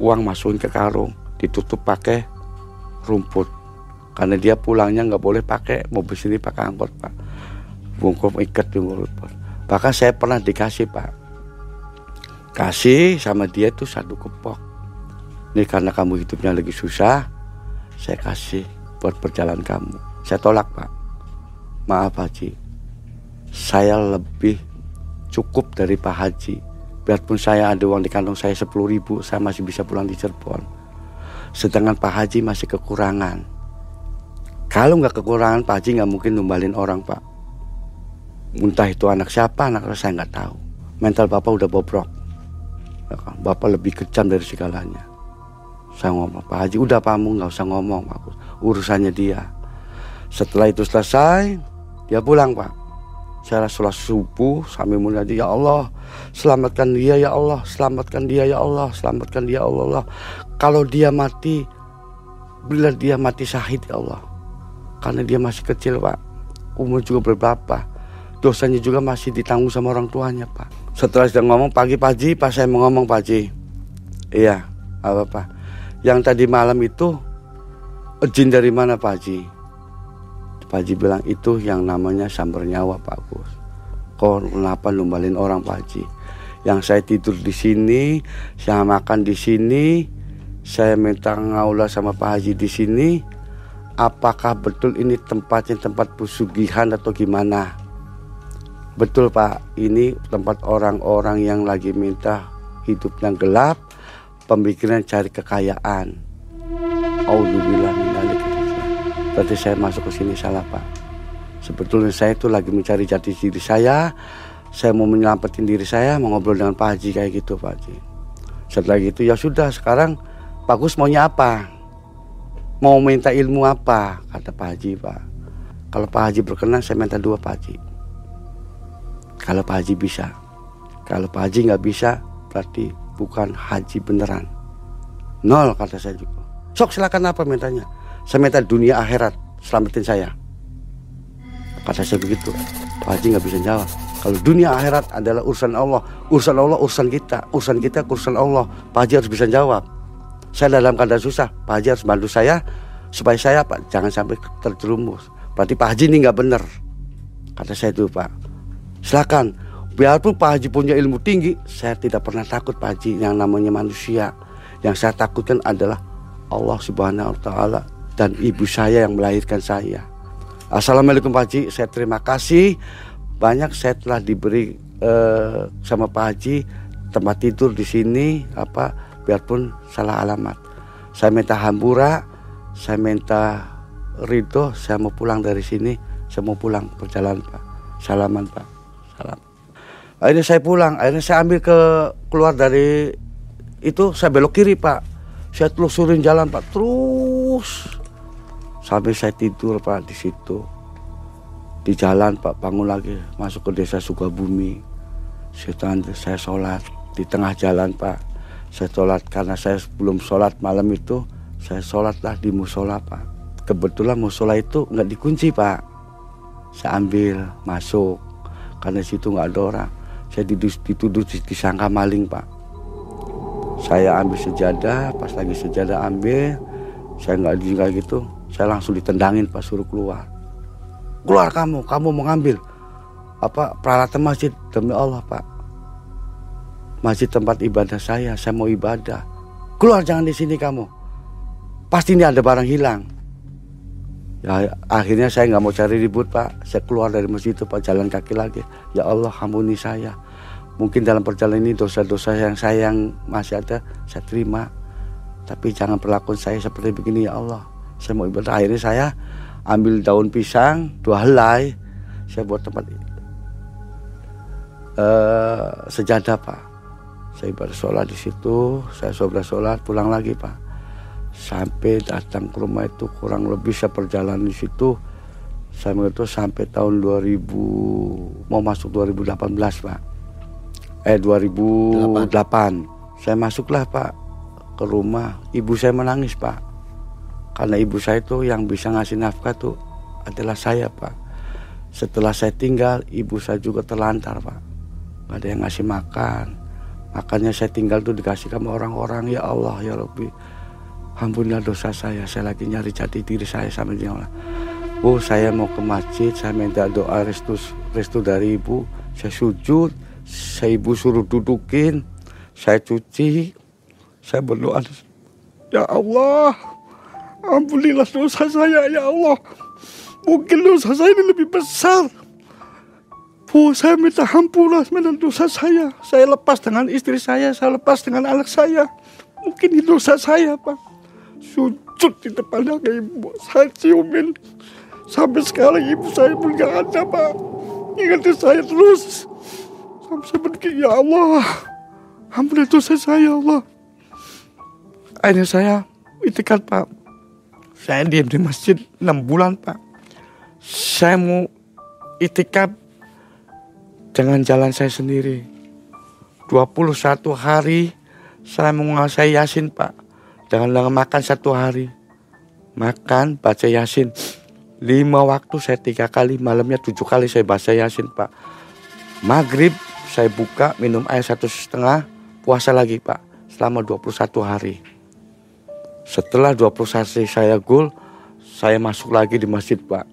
Uang masukin ke karung. Ditutup pakai rumput karena dia pulangnya nggak boleh pakai mobil sendiri pakai angkot pak bungkus ikat bungkus bahkan saya pernah dikasih pak kasih sama dia itu satu kepok ini karena kamu hidupnya lagi susah saya kasih buat perjalanan kamu saya tolak pak maaf haji saya lebih cukup dari Pak Haji biarpun saya ada uang di kantong saya sepuluh ribu saya masih bisa pulang di Cirebon sedangkan Pak Haji masih kekurangan kalau nggak kekurangan Pak Haji nggak mungkin numbalin orang Pak. Entah itu anak siapa, anak saya nggak tahu. Mental Bapak udah bobrok. Ya kan? Bapak lebih kejam dari segalanya. Saya ngomong, Pak Haji udah Pak nggak usah ngomong Pak. Urusannya dia. Setelah itu selesai, dia pulang Pak. Saya sholat subuh sambil munajat ya Allah selamatkan dia ya Allah selamatkan dia ya Allah selamatkan dia ya Allah kalau dia mati bila dia mati syahid ya Allah. Karena dia masih kecil pak. Umur juga berapa? Dosanya juga masih ditanggung sama orang tuanya pak. Setelah sudah ngomong pagi pagi pas saya mau ngomong pagi iya apa pak yang tadi malam itu jin dari mana Pak Haji? Pak Haji bilang itu yang namanya sambar nyawa Pak Gus. Kok kenapa numbalin orang Pak Haji? Yang saya tidur di sini, saya makan di sini, saya minta ngaula sama Pak Haji di sini. Apakah betul ini tempatnya tempat pesugihan atau gimana? Betul Pak, ini tempat orang-orang yang lagi minta hidup yang gelap, pemikiran cari kekayaan. Alhamdulillah Berarti saya masuk ke sini salah Pak. Sebetulnya saya itu lagi mencari jati diri saya. Saya mau menyelamatin diri saya, mau ngobrol dengan Pak Haji kayak gitu Pak Haji. Setelah gitu ya sudah sekarang Pak Gus maunya apa? Mau minta ilmu apa? Kata Pak Haji Pak. Kalau Pak Haji berkenan saya minta dua Pak Haji. Kalau Pak Haji bisa. Kalau Pak Haji nggak bisa berarti bukan haji beneran. Nol kata saya juga. Sok silakan apa mintanya? Saya minta dunia akhirat selamatin saya. Kata saya begitu. Pak Haji nggak bisa jawab. Kalau dunia akhirat adalah urusan Allah, urusan Allah urusan kita, urusan kita urusan Allah. Pak Haji harus bisa jawab. Saya dalam keadaan susah, Pak Haji harus bantu saya supaya saya Pak jangan sampai terjerumus. Berarti Pak Haji ini nggak benar. Kata saya itu Pak. Silakan. Biarpun Pak Haji punya ilmu tinggi, saya tidak pernah takut Pak Haji yang namanya manusia. Yang saya takutkan adalah Allah Subhanahu wa taala dan ibu saya yang melahirkan saya. Assalamualaikum Pak Haji, saya terima kasih banyak saya telah diberi uh, sama Pak Haji tempat tidur di sini apa biarpun salah alamat. Saya minta hambura, saya minta ridho, saya mau pulang dari sini, saya mau pulang perjalanan Pak. Salaman Pak, salam. Akhirnya saya pulang, akhirnya saya ambil ke keluar dari itu saya belok kiri Pak. Saya telusurin jalan Pak, terus sampai saya tidur pak di situ. Di jalan pak bangun lagi masuk ke desa Sukabumi. Saya, saya sholat di tengah jalan pak. Saya sholat karena saya belum sholat malam itu saya sholatlah di musola pak. Kebetulan musola itu nggak dikunci pak. Saya ambil masuk. Karena situ nggak ada orang. Saya dituduh disangka maling pak. Saya ambil sejadah pas lagi sejadah ambil saya nggak kayak gitu saya langsung ditendangin pas suruh keluar. Keluar kamu kamu mau ngambil apa peralatan masjid? Demi Allah pak. Masjid tempat ibadah saya saya mau ibadah. Keluar jangan di sini kamu. Pasti ini ada barang hilang. Ya akhirnya saya nggak mau cari ribut pak. Saya keluar dari masjid itu pak jalan kaki lagi. Ya Allah ampuni saya. Mungkin dalam perjalanan ini dosa-dosa yang saya yang masih ada saya terima. Tapi jangan perlakuan saya seperti begini ya Allah saya mau ibadah akhirnya saya ambil daun pisang dua helai saya buat tempat uh, sejadah pak. Saya ibadah sholat di situ saya sholat sholat pulang lagi pak. Sampai datang ke rumah itu kurang lebih saya perjalanan di situ saya mengerti sampai tahun 2000 mau masuk 2018 pak. Eh 2008 8. saya masuklah pak ke rumah. Ibu saya menangis pak karena ibu saya itu yang bisa ngasih nafkah tuh adalah saya pak. Setelah saya tinggal, ibu saya juga terlantar pak. Gak ada yang ngasih makan. Makanya saya tinggal tuh dikasih sama orang-orang ya Allah ya Rabbi. Ampunilah dosa saya. Saya lagi nyari jati diri saya sama dia. Bu, saya mau ke masjid. Saya minta doa restu, restu dari ibu. Saya sujud. Saya ibu suruh dudukin. Saya cuci. Saya berdoa. Ya Allah, Ampunilah dosa saya ya Allah. Mungkin dosa saya ini lebih besar. Oh, saya minta ampunlah dengan dosa saya. Saya lepas dengan istri saya, saya lepas dengan anak saya. Mungkin itu dosa saya, Pak. Sujud di depan ibu, saya ciumin. Sampai sekarang ibu saya pun gak ada, Pak. Ingatin saya terus. Sampai saya berpikir, ya Allah. Ampunilah dosa saya, ya Allah. Akhirnya saya itikat, Pak saya diam di masjid 6 bulan Pak. Saya mau itikaf dengan jalan saya sendiri. 21 hari saya menguasai Yasin Pak. Dengan makan satu hari. Makan, baca Yasin. Lima waktu saya tiga kali, malamnya tujuh kali saya baca Yasin Pak. Maghrib saya buka, minum air satu setengah, puasa lagi Pak. Selama 21 hari. Setelah 21 hari saya gul, saya masuk lagi di masjid Pak.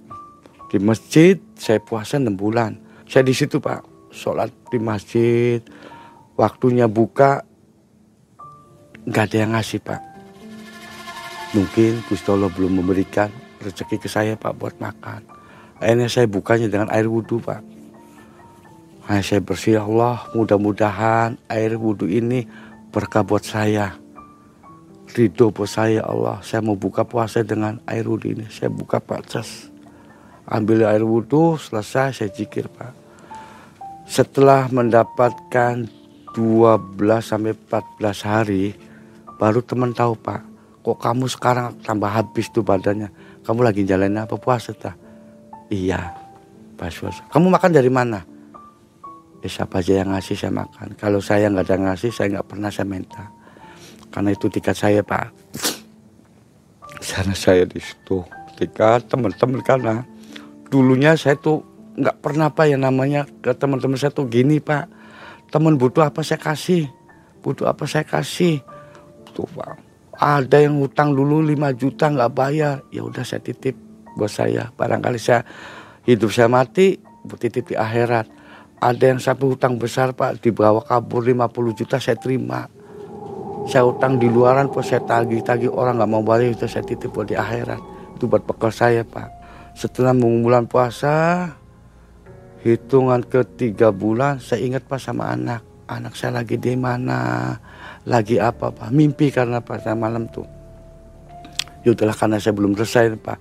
Di masjid saya puasa 6 bulan. Saya di situ Pak, sholat di masjid. Waktunya buka, nggak ada yang ngasih Pak. Mungkin Gusti Allah belum memberikan rezeki ke saya Pak buat makan. Akhirnya saya bukanya dengan air wudhu Pak. Nah, saya bersih Allah, mudah-mudahan air wudhu ini berkah buat saya ridho saya Allah. Saya mau buka puasa dengan air wudhu ini. Saya buka Pak. Ambil air wudhu, selesai saya zikir Pak. Setelah mendapatkan 12 sampai 14 hari, baru teman tahu Pak, kok kamu sekarang tambah habis tuh badannya. Kamu lagi jalan apa puasa tak? Iya, pas puasa. Kamu makan dari mana? Ya siapa aja yang ngasih saya makan. Kalau saya nggak ada ngasih, saya nggak pernah saya minta karena itu tiket saya pak. Sana saya di situ tiket teman-teman karena dulunya saya tuh nggak pernah apa ya namanya ke teman-teman saya tuh gini pak. Teman butuh apa saya kasih? Butuh apa saya kasih? Tuh pak. Ada yang hutang dulu 5 juta nggak bayar. Ya udah saya titip buat saya. Barangkali saya hidup saya mati titip di akhirat. Ada yang sampai hutang besar pak dibawa kabur 50 juta saya terima saya utang di luaran pun saya tagih-tagih orang nggak mau bayar itu saya titip buat di akhirat. Itu buat bekal saya pak. Setelah mengumpulan puasa hitungan ketiga bulan saya ingat pak sama anak. Anak saya lagi di mana lagi apa pak? Mimpi karena pas malam tuh. Yaudahlah karena saya belum selesai pak.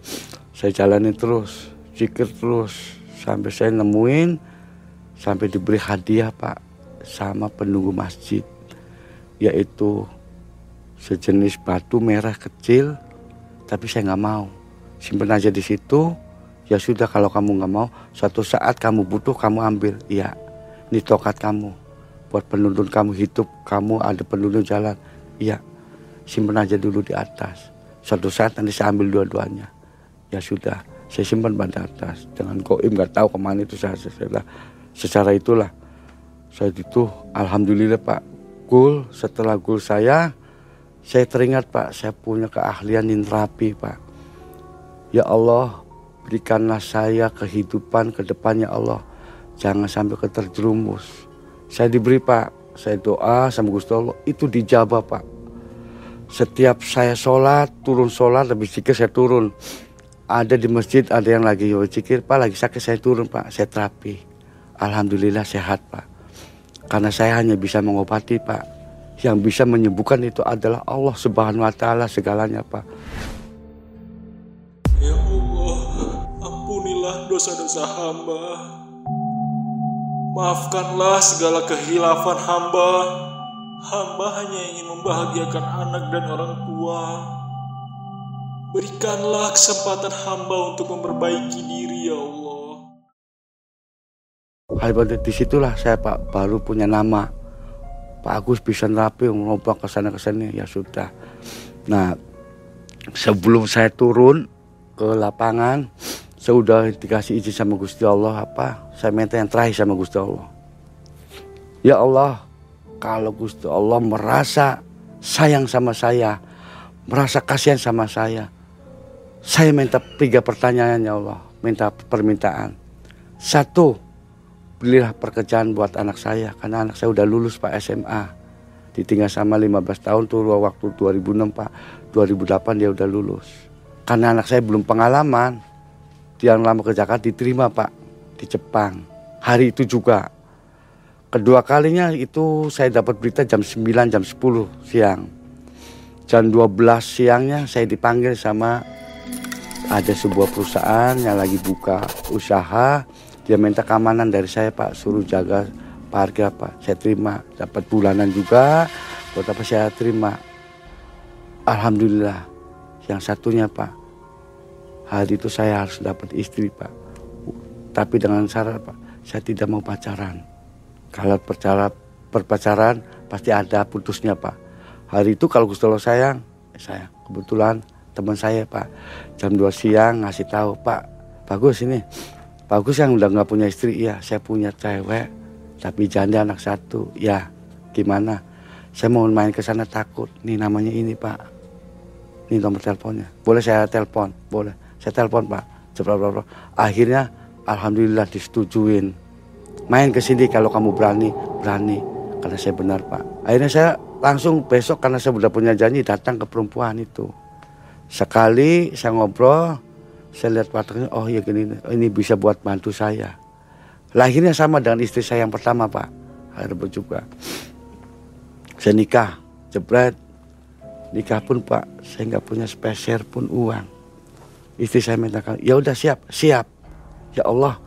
Saya jalani terus zikir terus sampai saya nemuin sampai diberi hadiah pak sama penunggu masjid yaitu sejenis batu merah kecil tapi saya nggak mau. Simpen aja di situ. Ya sudah kalau kamu nggak mau suatu saat kamu butuh kamu ambil. Iya ini tokat kamu. Buat penuntun kamu hidup kamu ada penuntun jalan. Iya simpen aja dulu di atas. Suatu saat nanti saya ambil dua-duanya. Ya sudah saya simpan pada atas. Dengan koim nggak tahu ke mana itu saya setelah secara itulah. Saya itu alhamdulillah pak gul setelah gul saya saya teringat pak saya punya keahlian nerapi pak. Ya Allah berikanlah saya kehidupan ke depannya Allah. Jangan sampai keterjerumus. Saya diberi pak. Saya doa sama Gusti Allah. Itu dijabah pak. Setiap saya sholat turun sholat lebih sedikit saya turun. Ada di masjid ada yang lagi zikir pak lagi sakit saya turun pak. Saya terapi. Alhamdulillah sehat pak karena saya hanya bisa mengobati Pak. Yang bisa menyembuhkan itu adalah Allah Subhanahu wa taala segalanya, Pak. Ya Allah, ampunilah dosa-dosa hamba. Maafkanlah segala kehilafan hamba. Hamba hanya ingin membahagiakan anak dan orang tua. Berikanlah kesempatan hamba untuk memperbaiki diri, ya Allah. Hebat di situlah saya Pak baru punya nama. Pak Agus bisa rapi ngobrol ke sana ke sini ya sudah. Nah sebelum saya turun ke lapangan saya udah dikasih izin sama Gusti Allah apa saya minta yang terakhir sama Gusti Allah. Ya Allah kalau Gusti Allah merasa sayang sama saya, merasa kasihan sama saya, saya minta tiga pertanyaan ya Allah, minta permintaan. Satu, belilah pekerjaan buat anak saya karena anak saya udah lulus Pak SMA ditinggal sama 15 tahun tuh waktu 2006 Pak. 2008 dia udah lulus. Karena anak saya belum pengalaman. Dia lama ke Jakarta diterima Pak di Jepang. Hari itu juga. Kedua kalinya itu saya dapat berita jam 9 jam 10 siang. Jam 12 siangnya saya dipanggil sama ada sebuah perusahaan yang lagi buka usaha dia minta keamanan dari saya pak. Suruh jaga parkir apa saya terima. Dapat bulanan juga. Buat apa saya terima? Alhamdulillah. Yang satunya pak. Hari itu saya harus dapat istri pak. Tapi dengan syarat pak saya tidak mau pacaran. Kalau percara perpacaran pasti ada putusnya pak. Hari itu kalau Gusti Allah sayang, eh, sayang. Kebetulan teman saya pak. Jam 2 siang ngasih tahu pak bagus ini bagus yang udah nggak punya istri ya saya punya cewek tapi janda anak satu ya gimana? Saya mau main ke sana takut nih namanya ini pak. Ini nomor teleponnya. Boleh saya telepon? Boleh. Saya telepon pak. Cepat akhirnya alhamdulillah disetujuin. Main ke sini kalau kamu berani berani. Karena saya benar pak. Akhirnya saya langsung besok karena saya sudah punya janji datang ke perempuan itu. Sekali saya ngobrol, saya lihat partnernya, oh ya gini, ini bisa buat bantu saya. Lahirnya sama dengan istri saya yang pertama pak, akhirnya berjumpa. Saya nikah, jebret, nikah pun pak, saya nggak punya spesial pun uang. Istri saya minta, ya udah siap, siap. Ya Allah,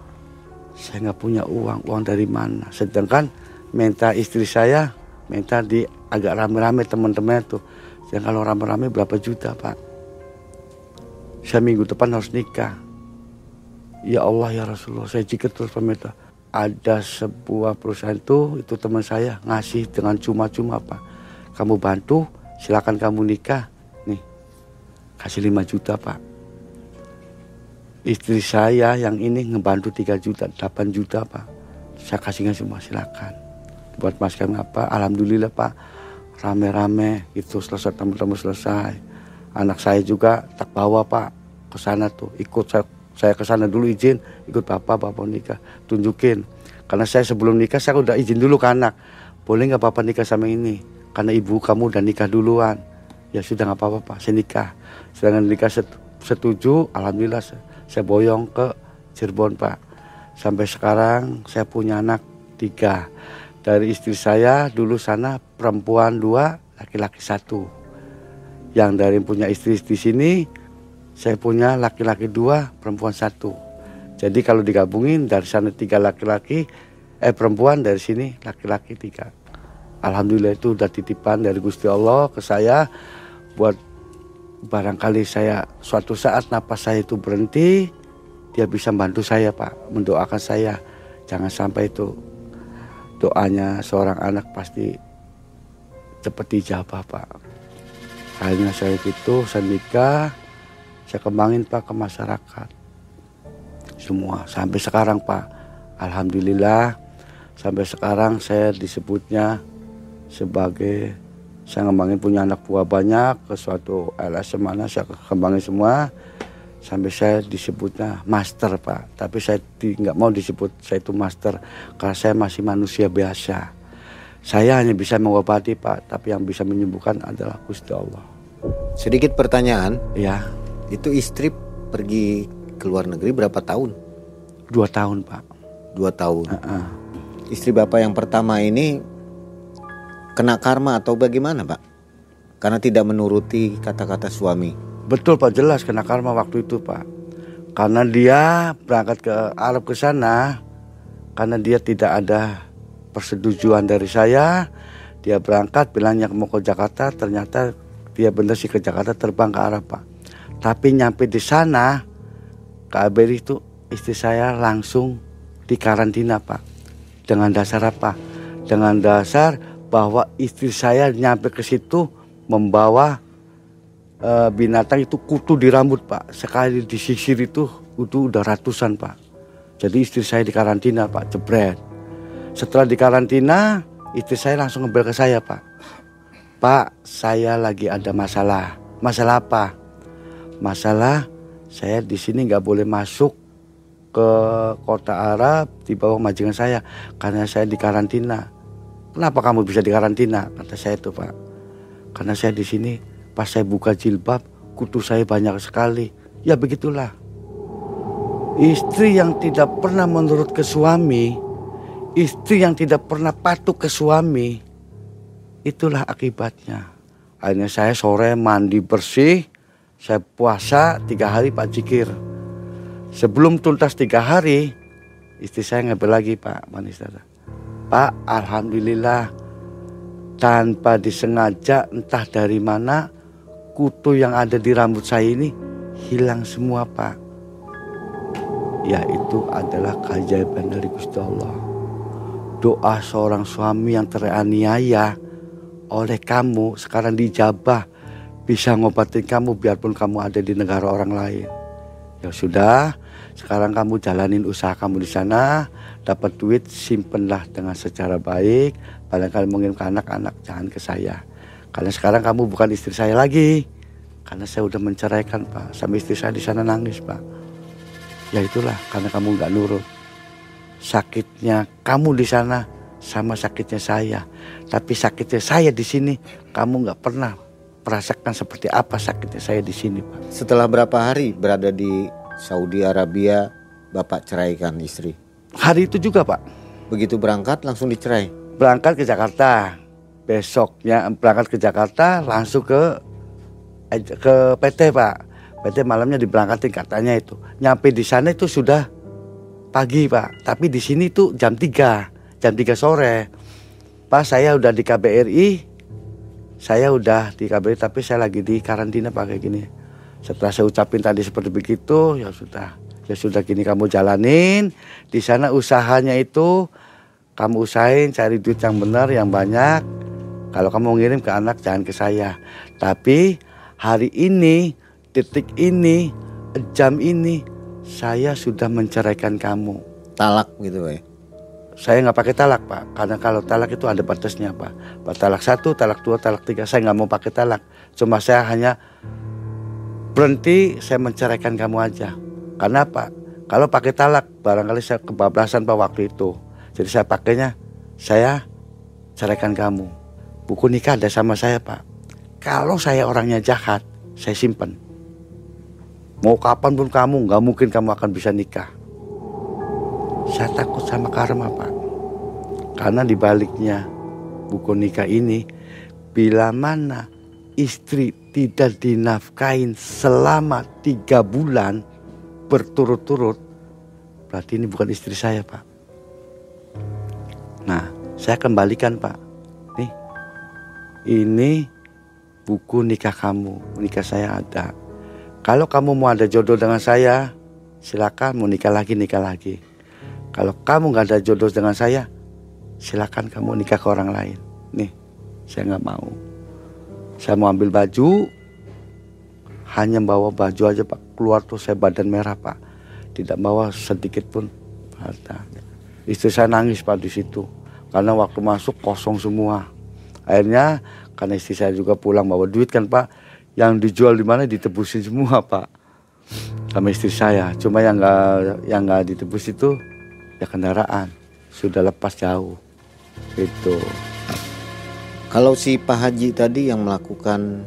saya nggak punya uang, uang dari mana? Sedangkan minta istri saya, minta di agak rame-rame teman-teman tuh. Yang kalau rame-rame berapa juta pak? Saya minggu depan harus nikah. Ya Allah ya Rasulullah, saya jika terus pemerintah. Ada sebuah perusahaan itu, itu teman saya ngasih dengan cuma-cuma apa. Kamu bantu, silakan kamu nikah. Nih, kasih 5 juta pak. Istri saya yang ini ngebantu 3 juta, 8 juta pak. Saya kasihnya semua silakan. Buat mas kami apa, Alhamdulillah pak. Rame-rame itu selesai, tamu-tamu selesai anak saya juga tak bawa pak ke sana tuh. Ikut saya saya ke sana dulu izin ikut bapak bapak nikah. Tunjukin. Karena saya sebelum nikah saya udah izin dulu ke anak. Boleh nggak bapak nikah sama ini? Karena ibu kamu udah nikah duluan. Ya sudah nggak apa-apa pak. Saya nikah. Sedangkan nikah setuju alhamdulillah saya boyong ke Cirebon pak. Sampai sekarang saya punya anak tiga. Dari istri saya dulu sana perempuan dua laki-laki satu yang dari punya istri di sini saya punya laki-laki dua perempuan satu. Jadi kalau digabungin dari sana tiga laki-laki eh perempuan dari sini laki-laki tiga. Alhamdulillah itu udah titipan dari Gusti Allah ke saya buat barangkali saya suatu saat napas saya itu berhenti dia bisa bantu saya Pak. Mendoakan saya. Jangan sampai itu doanya seorang anak pasti cepat dijabah Pak akhirnya saya gitu saya nikah saya kembangin pak ke masyarakat. Semua sampai sekarang pak. Alhamdulillah sampai sekarang saya disebutnya sebagai saya ngembangin punya anak buah banyak ke suatu LSM mana saya kembangin semua. Sampai saya disebutnya master pak. Tapi saya nggak mau disebut saya itu master karena saya masih manusia biasa. Saya hanya bisa mengobati pak. Tapi yang bisa menyembuhkan adalah Gusti Allah Sedikit pertanyaan. Ya. Itu istri pergi ke luar negeri berapa tahun? Dua tahun pak. Dua tahun. Uh -uh. Istri bapak yang pertama ini kena karma atau bagaimana pak? Karena tidak menuruti kata-kata suami. Betul pak jelas kena karma waktu itu pak. Karena dia berangkat ke Arab ke sana, karena dia tidak ada persetujuan dari saya, dia berangkat bilangnya mau ke Jakarta, ternyata dia benar sih ke Jakarta terbang ke Arab pak tapi nyampe di sana KBR itu istri saya langsung di karantina pak. Dengan dasar apa? Dengan dasar bahwa istri saya nyampe ke situ membawa e, binatang itu kutu di rambut pak. Sekali disisir itu kutu udah ratusan pak. Jadi istri saya di karantina pak. Jebret. Setelah di karantina istri saya langsung ngebel ke saya pak Pak, saya lagi ada masalah. Masalah apa? Masalah saya di sini nggak boleh masuk ke kota Arab di bawah majikan saya karena saya di karantina. Kenapa kamu bisa di karantina? Kata saya itu Pak. Karena saya di sini pas saya buka jilbab kutu saya banyak sekali. Ya begitulah. Istri yang tidak pernah menurut ke suami, istri yang tidak pernah patuh ke suami, Itulah akibatnya. Akhirnya saya sore mandi bersih, saya puasa tiga hari Pak Cikir. Sebelum tuntas tiga hari, istri saya ngebel lagi Pak Manis Pak, Alhamdulillah tanpa disengaja entah dari mana kutu yang ada di rambut saya ini hilang semua Pak. Ya itu adalah keajaiban dari Gusti Allah. doa seorang suami yang teraniaya oleh kamu sekarang dijabah bisa ngobatin kamu biarpun kamu ada di negara orang lain. Ya sudah, sekarang kamu jalanin usaha kamu di sana, dapat duit simpenlah dengan secara baik, barangkali mengirim ke anak-anak jangan ke saya. Karena sekarang kamu bukan istri saya lagi. Karena saya udah menceraikan pak, sama istri saya di sana nangis pak. Ya itulah karena kamu nggak nurut. Sakitnya kamu di sana sama sakitnya saya. Tapi sakitnya saya di sini kamu nggak pernah merasakan seperti apa sakitnya saya di sini pak. Setelah berapa hari berada di Saudi Arabia, Bapak ceraikan istri? Hari itu juga pak. Begitu berangkat langsung dicerai? Berangkat ke Jakarta. Besoknya berangkat ke Jakarta langsung ke eh, ke PT pak. PT malamnya diberangkatin katanya itu. Nyampe di sana itu sudah pagi pak. Tapi di sini tuh jam 3. Jam 3 sore. Pak saya udah di KBRI. Saya udah di KBRI tapi saya lagi di karantina pak kayak gini. Setelah saya ucapin tadi seperti begitu ya sudah. Ya sudah gini kamu jalanin. Di sana usahanya itu kamu usahain cari duit yang benar yang banyak. Kalau kamu ngirim ke anak jangan ke saya. Tapi hari ini, detik ini, jam ini saya sudah menceraikan kamu. Talak gitu ya? Saya nggak pakai talak pak, karena kalau talak itu ada batasnya pak. Pak talak satu, talak dua, talak tiga, saya nggak mau pakai talak. Cuma saya hanya berhenti, saya menceraikan kamu aja. Karena apa? Kalau pakai talak, barangkali saya kebablasan pak waktu itu. Jadi saya pakainya, saya ceraikan kamu. Buku nikah ada sama saya pak. Kalau saya orangnya jahat, saya simpan. Mau kapan pun kamu, nggak mungkin kamu akan bisa nikah. Saya takut sama karma pak. Karena dibaliknya buku nikah ini, bila mana istri tidak dinafkain selama tiga bulan berturut-turut, berarti ini bukan istri saya pak. Nah, saya kembalikan pak. Nih, ini buku nikah kamu, nikah saya ada. Kalau kamu mau ada jodoh dengan saya, silakan mau nikah lagi, nikah lagi. Kalau kamu nggak ada jodoh dengan saya, silakan kamu nikah ke orang lain. Nih, saya nggak mau. Saya mau ambil baju, hanya bawa baju aja pak. Keluar tuh saya badan merah pak. Tidak bawa sedikit pun harta. Istri saya nangis pak di situ. Karena waktu masuk kosong semua. Akhirnya karena istri saya juga pulang bawa duit kan pak. Yang dijual di mana ditebusin semua pak. Sama istri saya. Cuma yang nggak yang nggak ditebus itu ya kendaraan. Sudah lepas jauh. Itu. Kalau si Pak Haji tadi yang melakukan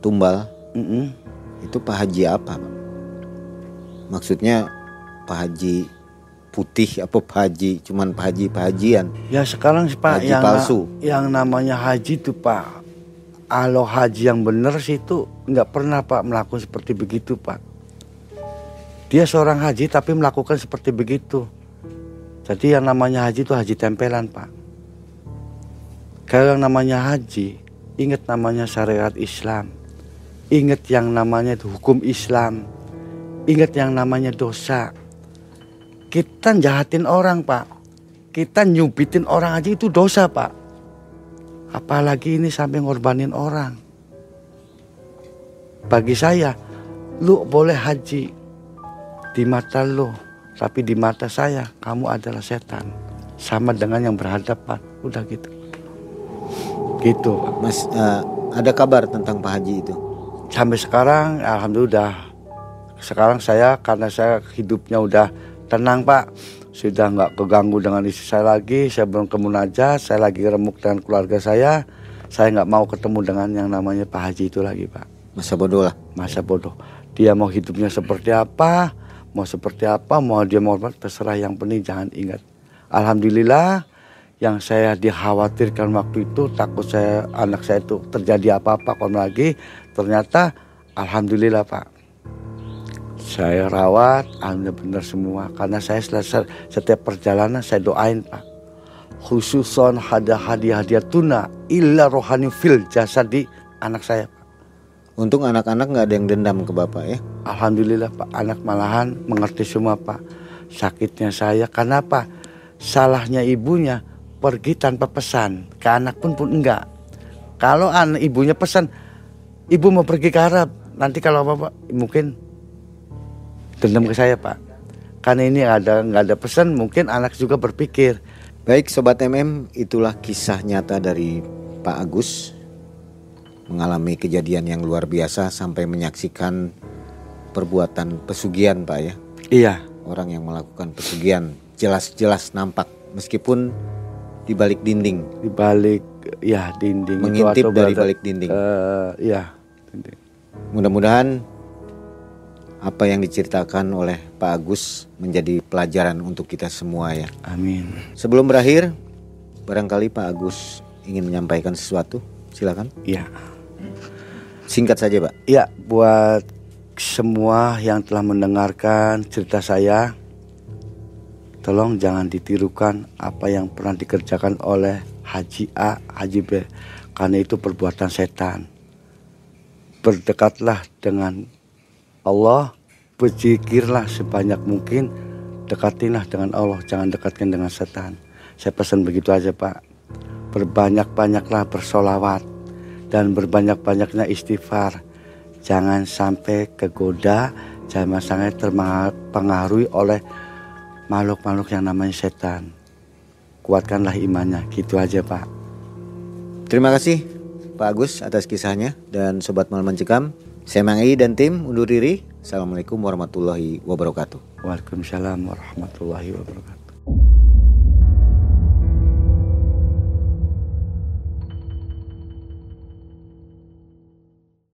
tumbal, Mm-mm. itu Pak Haji apa? Pak? Maksudnya Pak Haji putih apa Pak Haji? Cuman Pak Haji Pak Hajian. Ya sekarang sih Pak Haji yang palsu. yang namanya haji itu Pak. Kalau haji yang benar sih itu nggak pernah Pak melakukan seperti begitu Pak. Dia seorang haji tapi melakukan seperti begitu. Jadi yang namanya haji itu haji tempelan Pak. Kalau yang namanya haji, ingat namanya syariat Islam. Ingat yang namanya itu hukum Islam. Ingat yang namanya dosa. Kita jahatin orang Pak. Kita nyubitin orang aja itu dosa Pak. Apalagi ini sampai ngorbanin orang. Bagi saya, lu boleh haji di mata lu, tapi di mata saya kamu adalah setan. Sama dengan yang berhadapan, udah gitu. Gitu. Mas eh, ada kabar tentang Pak Haji itu? Sampai sekarang alhamdulillah. Sekarang saya karena saya hidupnya udah tenang Pak. Sudah nggak keganggu dengan istri saya lagi. Saya belum ke munajat. Saya lagi remuk dengan keluarga saya. Saya nggak mau ketemu dengan yang namanya Pak Haji itu lagi Pak. Masa bodoh lah. Masa bodoh. Dia mau hidupnya seperti apa, mau seperti apa, mau dia mau apa, terserah. Yang penting jangan ingat. Alhamdulillah yang saya dikhawatirkan waktu itu takut saya anak saya itu terjadi apa-apa kon lagi ternyata alhamdulillah Pak saya rawat alhamdulillah benar semua karena saya selesai setiap perjalanan saya doain Pak khususon hadiah hadiah hadiah tuna illa rohani fil jasa di anak saya. Untung anak-anak nggak ada yang dendam ke bapak ya. Alhamdulillah Pak. Anak malahan mengerti semua Pak. Sakitnya saya. Karena apa? Salahnya ibunya pergi tanpa pesan. Ke anak pun pun enggak. Kalau anak ibunya pesan ibu mau pergi ke Arab. Nanti kalau apa, -apa mungkin dendam ke saya pak. Karena ini ada nggak ada pesan mungkin anak juga berpikir. Baik Sobat MM, itulah kisah nyata dari Pak Agus mengalami kejadian yang luar biasa sampai menyaksikan perbuatan pesugihan Pak ya. iya Orang yang melakukan pesugihan jelas-jelas nampak meskipun di balik dinding, di balik ya dinding itu mengintip atau dari berada- balik dinding. iya dinding. Mudah-mudahan apa yang diceritakan oleh Pak Agus menjadi pelajaran untuk kita semua ya. amin Sebelum berakhir, barangkali Pak Agus ingin menyampaikan sesuatu. Silakan. iya Singkat saja, Pak. Ya, buat semua yang telah mendengarkan cerita saya, tolong jangan ditirukan apa yang pernah dikerjakan oleh Haji A, Haji B, karena itu perbuatan setan. Berdekatlah dengan Allah, berzikirlah sebanyak mungkin, dekatilah dengan Allah, jangan dekatkan dengan setan. Saya pesan begitu aja Pak. Berbanyak-banyaklah bersolawat dan berbanyak-banyaknya istighfar. Jangan sampai kegoda, jangan sampai terpengaruhi oleh makhluk-makhluk yang namanya setan. Kuatkanlah imannya, gitu aja Pak. Terima kasih Pak Agus atas kisahnya dan Sobat Malam Mencekam. Saya Mang dan tim undur diri. Assalamualaikum warahmatullahi wabarakatuh. Waalaikumsalam warahmatullahi wabarakatuh.